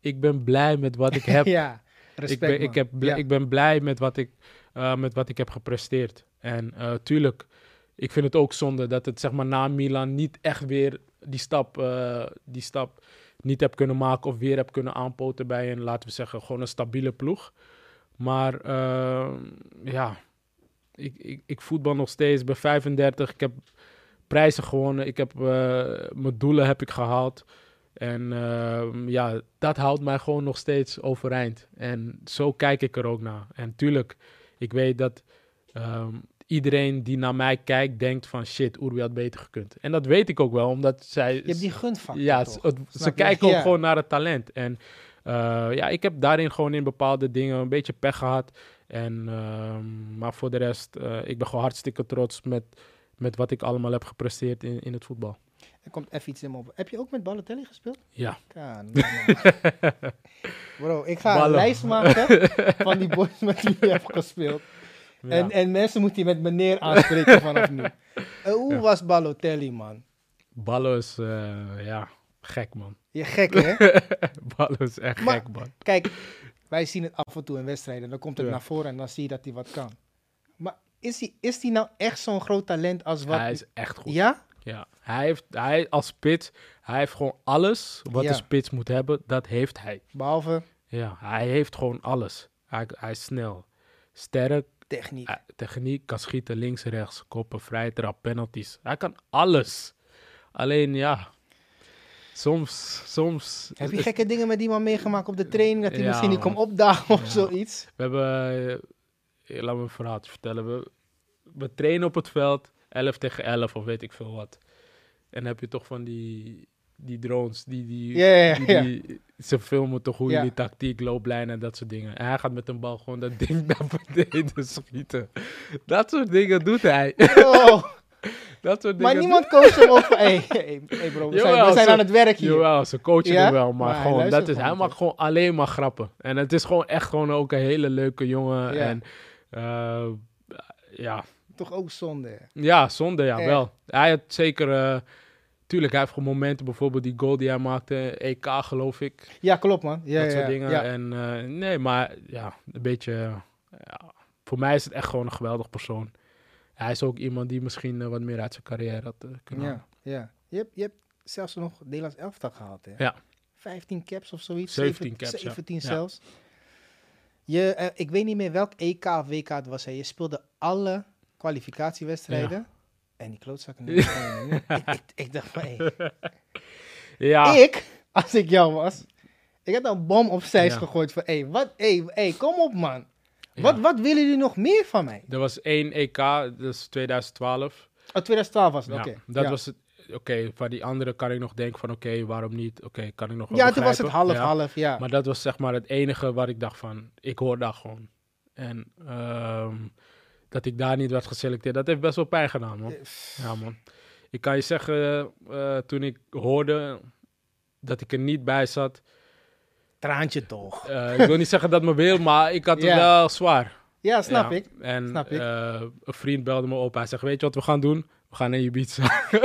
Ik ben blij met wat ik heb. ja, respect, ik, ben, ik, heb Ja. ik ben blij met wat ik, eh, met wat ik heb gepresteerd. En eh, tuurlijk, ik vind het ook zonde dat het zeg maar, na Milan niet echt weer die stap, eh, die stap niet heb kunnen maken of weer heb kunnen aanpoten bij een, laten we zeggen, gewoon een stabiele ploeg. Maar eh, ja, ik, ik, ik voetbal nog steeds bij 35. Ik heb prijzen gewonnen. Ik heb eh, mijn doelen heb ik gehaald. En ehm, ja, dat houdt mij gewoon nog steeds overeind. En zo kijk ik er ook naar. En tuurlijk, ik weet dat ehm, iedereen die naar mij kijkt, denkt van shit, Urbi had beter gekund. En dat weet ik ook wel, omdat zij... Je hebt die gunfactor ja, toch? ze, het- kijken ook Ja. gewoon naar het talent. En eh, ja, ik heb daarin gewoon in bepaalde dingen een beetje pech gehad. En, ehm, maar voor de rest, eh, ik ben gewoon hartstikke trots met, met wat ik allemaal heb gepresteerd in, in het voetbal. Er komt even iets in me op. Heb je ook met Balotelli gespeeld? Ja. Bro, ik ga een lijst maken van die boys met wie je hebt gespeeld. Ja. En, en mensen moeten je met meneer aanspreken vanaf nu. Eh, hoe Ja. was Balotelli, man? Ballo is, eh, ja, gek man. Je gek, hè? Ballo is echt Maar- gek man. Kijk, wij zien het af en toe in wedstrijden. Dan komt het Ja. naar voren en dan zie je dat hij wat kan. Maar is hij, is hij nou echt zo'n groot talent als wat... Hij is echt goed. Ja? Ja, hij heeft, hij als spits, hij heeft gewoon alles wat een spits moet hebben, dat heeft hij. Behalve Ja, hij heeft gewoon alles. Hij, hij is snel, sterk, techniek. eh, techniek, kan schieten links, rechts, koppen, vrije trap, penalties. Hij kan alles. Alleen ja, soms, soms. Heb je gekke dingen met die man meegemaakt op de training? Dat hij Ja, misschien niet kon opdagen of Ja. zoiets? We hebben, eh, laat me een verhaaltje vertellen. We, we trainen op het veld, 11 tegen 11 of weet ik veel wat. En dan heb je toch van die, die drones, die, die, die, ze filmen toch hoe jullie tactiek, looplijnen en dat soort dingen. En hij gaat met een bal gewoon dat ding naar beneden schieten. Dat soort dingen doet hij. Oh, dat soort maar dingen niemand koos hem op hey, hey, bro, we zijn, we zijn ze- aan het werk hier. Jawel, ze coachen Ja? hem wel, maar, gewoon, dat is, hij maakt gewoon alleen maar grappen. En het is gewoon echt gewoon ook een hele leuke jongen. En eh, ja, Toch ook zonde. hè? ja, zonde, ja, Echt. wel. Hij had zeker, eh, tuurlijk, hij heeft gewoon momenten, bijvoorbeeld die goal die hij maakte, EK geloof ik, Ja, klopt man. Ja, dat ja, soort dingen. Ja. En eh, nee, maar ja, een beetje, ja, voor mij is het echt gewoon een geweldig persoon. hij is ook iemand die misschien eh, wat meer uit zijn carrière had eh, kunnen Ja, ja. Je hebt, je hebt zelfs nog Nederlands elftal gehaald, hè? Ja. 15 caps of zoiets. 17 Zeven- caps, ja. 17 Ja. zelfs. Je, ik weet niet meer welk EK of WK het was. Hè. Je speelde alle kwalificatiewedstrijden. En die klootzakken... ik, ik, ik dacht van, hey, Ja, ik, als ik jou was... Ik had een bom op Ja. gegooid van, hey, wat, hey, hey, kom op man. ja. Wat, wat willen jullie nog meer van mij? Er was één EK, dus 2012. Oh, 2012 was het, oké. dat was het. Oké, van die andere kan ik nog denken van oké, waarom niet? Oké, kan ik nog wel Ja, toen was het begrijpen. half, Ja. half, ja. Maar dat was zeg maar het enige waar ik dacht van, ik hoor daar gewoon. En ehm, dat ik daar niet werd geselecteerd, dat heeft best wel pijn gedaan, man. Ja, man. Ik kan je zeggen, eh, toen ik hoorde dat ik er niet bij zat, Traantje toch. eh, ik wil niet zeggen dat me wil, maar ik had het wel zwaar. Ja, snap Ja. ik. En Snap ik. eh, een vriend belde me op. Hij zegt, weet je wat we gaan doen? We gaan naar Ibiza.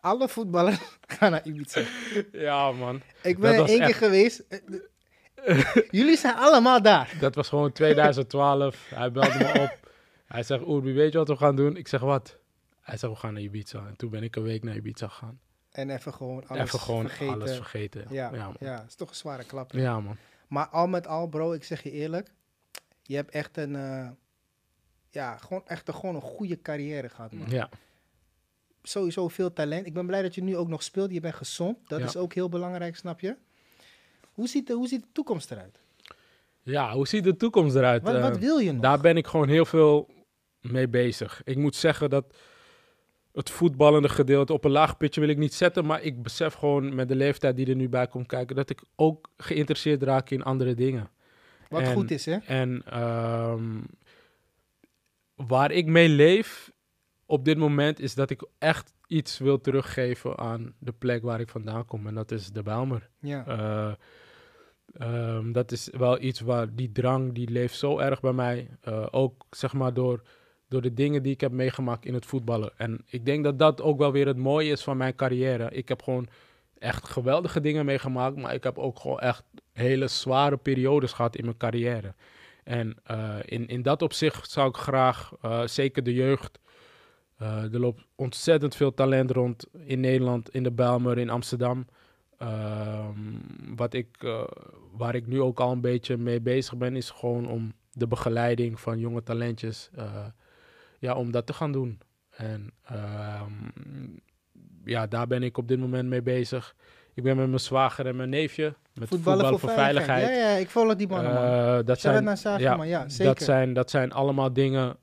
Alle voetballers gaan naar Ibiza. ja, man. Ik ben één keer geweest. Jullie zijn allemaal daar. Dat was gewoon 2012. Hij belde me op. Hij zegt, Oerbi, weet je wat we gaan doen? Ik zeg, wat? Hij zegt, we gaan naar Ibiza. En toen ben ik een week naar Ibiza gegaan. En even gewoon alles Even gewoon vergeten. alles vergeten. Ja, ja, man. is toch een zware klap. Ja, man. Maar al met al, bro, ik zeg je eerlijk. Je hebt echt een, eh, ja, gewoon echt een, gewoon een goede carrière gehad, man. Ja. Sowieso veel talent. Ik ben blij dat je nu ook nog speelt. Je bent gezond. Dat Ja. is ook heel belangrijk, snap je? Hoe ziet de, hoe ziet de toekomst eruit? ja, hoe ziet de toekomst eruit? Wat, Eh, wat wil je nog? Daar ben ik gewoon heel veel mee bezig. Ik moet zeggen dat het voetballende gedeelte op een laag pitje wil ik niet zetten. Maar ik besef gewoon met de leeftijd die er nu bij komt kijken... dat ik ook geïnteresseerd raak in andere dingen. wat en- goed is, hè? En ehm, waar ik mee leef op dit moment is dat ik echt iets wil teruggeven aan de plek waar ik vandaan kom. En dat is de Bijlmer. Ja. Eh, ehm, dat is wel iets waar die drang, die leeft zo erg bij mij. Eh, ook zeg maar door, door de dingen die ik heb meegemaakt in het voetballen. En ik denk dat dat ook wel weer het mooie is van mijn carrière. Ik heb gewoon echt geweldige dingen meegemaakt, maar ik heb ook gewoon echt hele zware periodes gehad in mijn carrière. En eh, in, in dat opzicht zou ik graag, zeker de jeugd, eh, er loopt ontzettend veel talent rond in Nederland, in de Bijlmer, in Amsterdam. Ehm, wat ik, eh, waar ik nu ook al een beetje mee bezig ben, is gewoon om de begeleiding van jonge talentjes, eh, ja, om dat te gaan doen. En ehm, ja, daar ben ik op dit moment mee bezig. Ik ben met mijn zwager en mijn neefje, met voetballen, voor, veiligheid. Ja, ja, ik volg die mannen, man. Dat zijn, naar Saga, ja, man. Ja, zeker. dat, zijn, dat zijn allemaal dingen.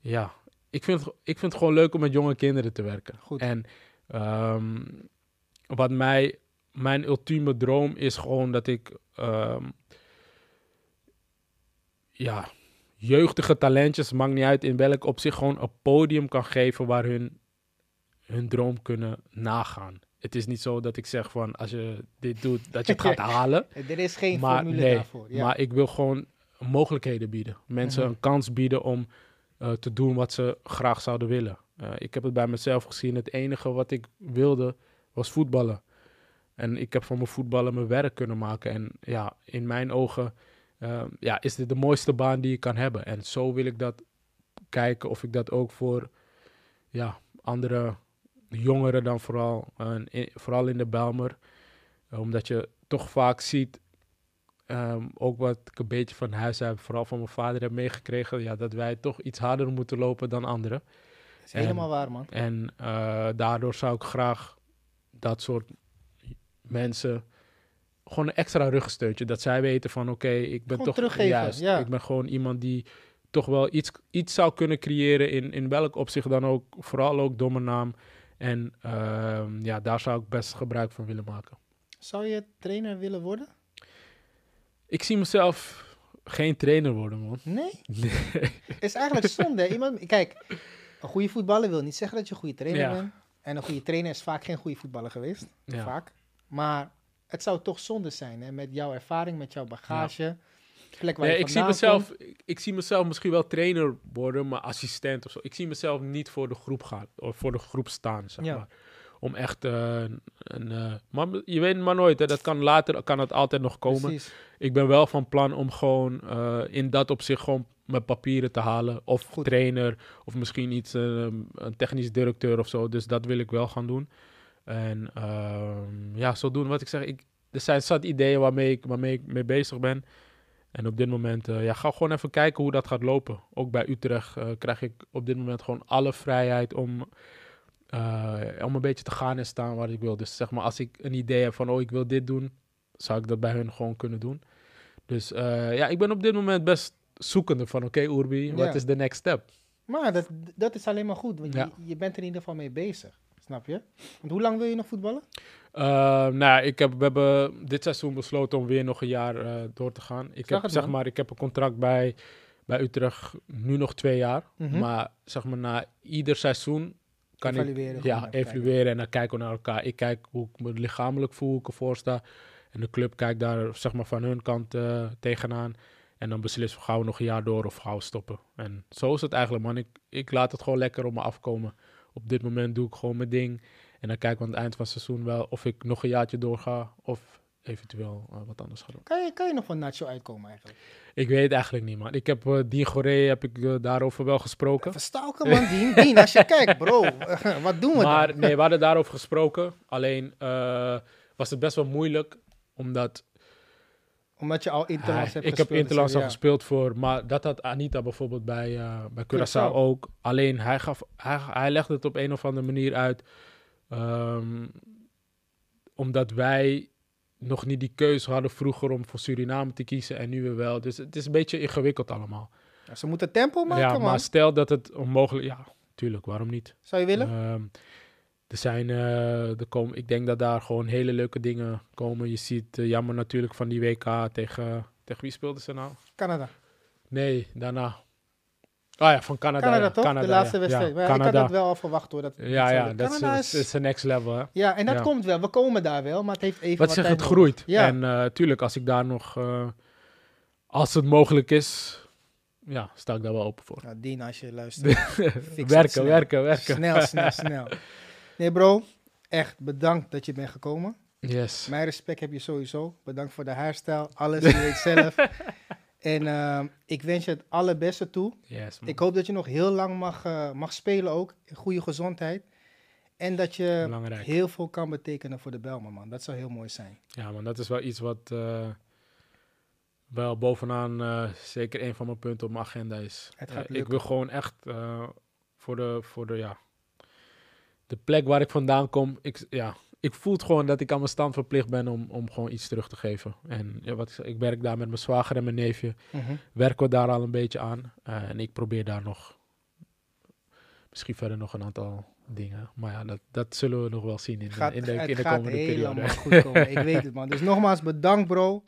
ja, ik vind, het- ik vind het gewoon leuk om met jonge kinderen te werken. Goed. En ehm, wat mij, mijn ultieme droom is gewoon dat ik, ehm, ja, jeugdige talentjes, maakt niet uit in welk opzicht, gewoon een podium kan geven waar hun hun droom kunnen nagaan. Het is niet zo dat ik zeg van als je dit doet, dat je het gaat halen. Er is geen Maar formule nee, daarvoor. Ja. Maar ik wil gewoon mogelijkheden bieden. Mensen Mhm. een kans bieden om eh, te doen wat ze graag zouden willen. Eh, ik heb het bij mezelf gezien. Het enige wat ik wilde was voetballen. En ik heb van mijn voetballen mijn werk kunnen maken. En ja, in mijn ogen eh, ja, is dit de mooiste baan die je kan hebben. En zo wil ik dat kijken of ik dat ook voor ja, andere jongeren dan vooral, vooral in de Belmer. Omdat je toch vaak ziet, ehm, ook wat ik een beetje van huis heb, vooral van mijn vader heb meegekregen, ja, dat wij toch iets harder moeten lopen dan anderen. Dat is helemaal waar, man. En eh, daardoor zou ik graag dat soort mensen gewoon een extra ruggensteuntje. Dat zij weten van oké, ik ben Gewoon toch juist. ja. Ik ben gewoon iemand die toch wel iets, iets zou kunnen creëren in, in welk opzicht dan ook. Vooral ook door mijn naam. En ehm, ja, daar zou ik best gebruik van willen maken. Zou je trainer willen worden? Ik zie mezelf geen trainer worden, man. Nee? Nee. is eigenlijk zonde. Iemand, kijk, een goede voetballer wil niet zeggen dat je een goede trainer Ja. bent. En een goede trainer is vaak geen goede voetballer geweest. Ja. Vaak. Maar het zou toch zonde zijn, hè? Met jouw ervaring, met jouw bagage. Plek waar Nee, je ik, zie mezelf, ik, ik zie mezelf misschien wel trainer worden, maar assistent of zo. Ik zie mezelf niet voor de groep gaan, of voor de groep staan, zeg maar. Om echt eh, een... eh, maar je weet maar nooit, hè. dat kan later, kan het altijd nog komen. Precies. Ik ben wel van plan om gewoon eh, in dat opzicht gewoon mijn papieren te halen. Of Goed. trainer, of misschien iets, een technisch directeur of zo. Dus dat wil ik wel gaan doen. En ehm, ja, zo doen wat ik zeg. Ik, er zijn zat ideeën waarmee ik, waarmee ik mee bezig ben. En op dit moment, ja, ga gewoon even kijken hoe dat gaat lopen. Ook bij Utrecht krijg ik op dit moment gewoon alle vrijheid om, eh, om een beetje te gaan en staan waar ik wil. Dus zeg maar, als ik een idee heb van, oh, ik wil dit doen, zou ik dat bij hun gewoon kunnen doen. Dus eh, ja, ik ben op dit moment best zoekende van, oké, Urbi, Ja. wat is de next step? Maar dat, dat is alleen maar goed, want Ja. je, je bent er in ieder geval mee bezig. Snap je? Want hoe lang wil je nog voetballen? Eh, nou, ik heb, we hebben dit seizoen besloten om weer nog een jaar door te gaan. Ik Zag heb, zeg maar, ik heb een contract bij, bij Utrecht nu nog twee jaar. Mhm. Maar zeg maar, na ieder seizoen kan Evalueren, ik ja, evalueren en dan kijken we naar elkaar. Ik kijk hoe ik me lichamelijk voel, hoe ik ervoor sta. En de club kijkt daar zeg maar, van hun kant eh, tegenaan. En dan beslissen we, gaan we nog een jaar door of gaan we stoppen. En zo is het eigenlijk, man. Ik, ik laat het gewoon lekker op me afkomen. Op dit moment doe ik gewoon mijn ding. En dan kijken we aan het eind van het seizoen wel of ik nog een jaartje doorga of eventueel eh, wat anders ga doen. Kan je, kan je nog van Nacho uitkomen eigenlijk? Ik weet eigenlijk niet, man. Ik heb uh, Dien Goree, heb ik eh, daarover wel gesproken. Verstalken man, Dien. Dien, als je kijkt, bro. wat doen we Maar dan? nee, we hadden daarover gesproken. Alleen eh, was het best wel moeilijk, omdat Omdat je al Interlands hebt ik heb gespeeld. Interlands al ja. gespeeld voor, maar dat had Anita bijvoorbeeld bij, eh bij Curaçao Curaçao. ook. Alleen hij, gaf, hij, hij legde het op een of andere manier uit, ehm, omdat wij nog niet die keuze hadden vroeger om voor Suriname te kiezen en nu weer wel. Dus het is een beetje ingewikkeld allemaal. Ja, Ze moeten tempo maken, ja, man. maar stel dat het onmogelijk... Ja, tuurlijk, waarom niet? Zou je willen? Ehm, er zijn, eh, er komen, ik denk dat daar gewoon hele leuke dingen komen. Je ziet eh, jammer natuurlijk van die WK tegen, tegen wie speelden ze nou? Canada. Nee, daarna. Ah ja, van Canada. Canada, ja. toch? Canada, de laatste wedstrijd. Maar ik had dat wel al verwacht hoor. Dat, Ja, dat ja, dat is, is, next level. Hè? Ja, en dat komt wel. We komen daar wel, maar het heeft even Wat wat zeg, het groeit. Ja. En eh tuurlijk, als ik daar nog, eh, als het mogelijk is, ja, sta ik daar wel open voor. Ja, Dien, als je luistert. werken, werken, werken. Snel, snel, snel. Nee bro, echt bedankt dat je bent gekomen. Yes. Mijn respect heb je sowieso. Bedankt voor de haarstijl, alles, je weet zelf. En ehm, ik wens je het allerbeste toe. yes. Ik hoop dat je nog heel lang mag, eh, mag spelen ook. Goede gezondheid. En dat je Belangrijk. heel veel kan betekenen voor de Belmen, man. Dat zou heel mooi zijn. Ja, man, dat is wel iets wat eh, wel bovenaan eh, zeker een van mijn punten op mijn agenda is. Het gaat ik wil gewoon echt voor, de, voor de, ja, de plek waar ik vandaan kom. Ik, ja, ik voel het gewoon dat ik aan mijn stand verplicht ben om, om gewoon iets terug te geven. En ja, wat ik, werk daar met mijn zwager en mijn neefje. Mhm. Werken we daar al een beetje aan. Eh, en ik probeer daar nog, misschien verder nog een aantal dingen. Maar ja, dat, dat zullen we nog wel zien in de, Gaat, in de, het in de gaat komende helemaal periode. goed komen. Ik weet het, man. Dus nogmaals bedankt, bro.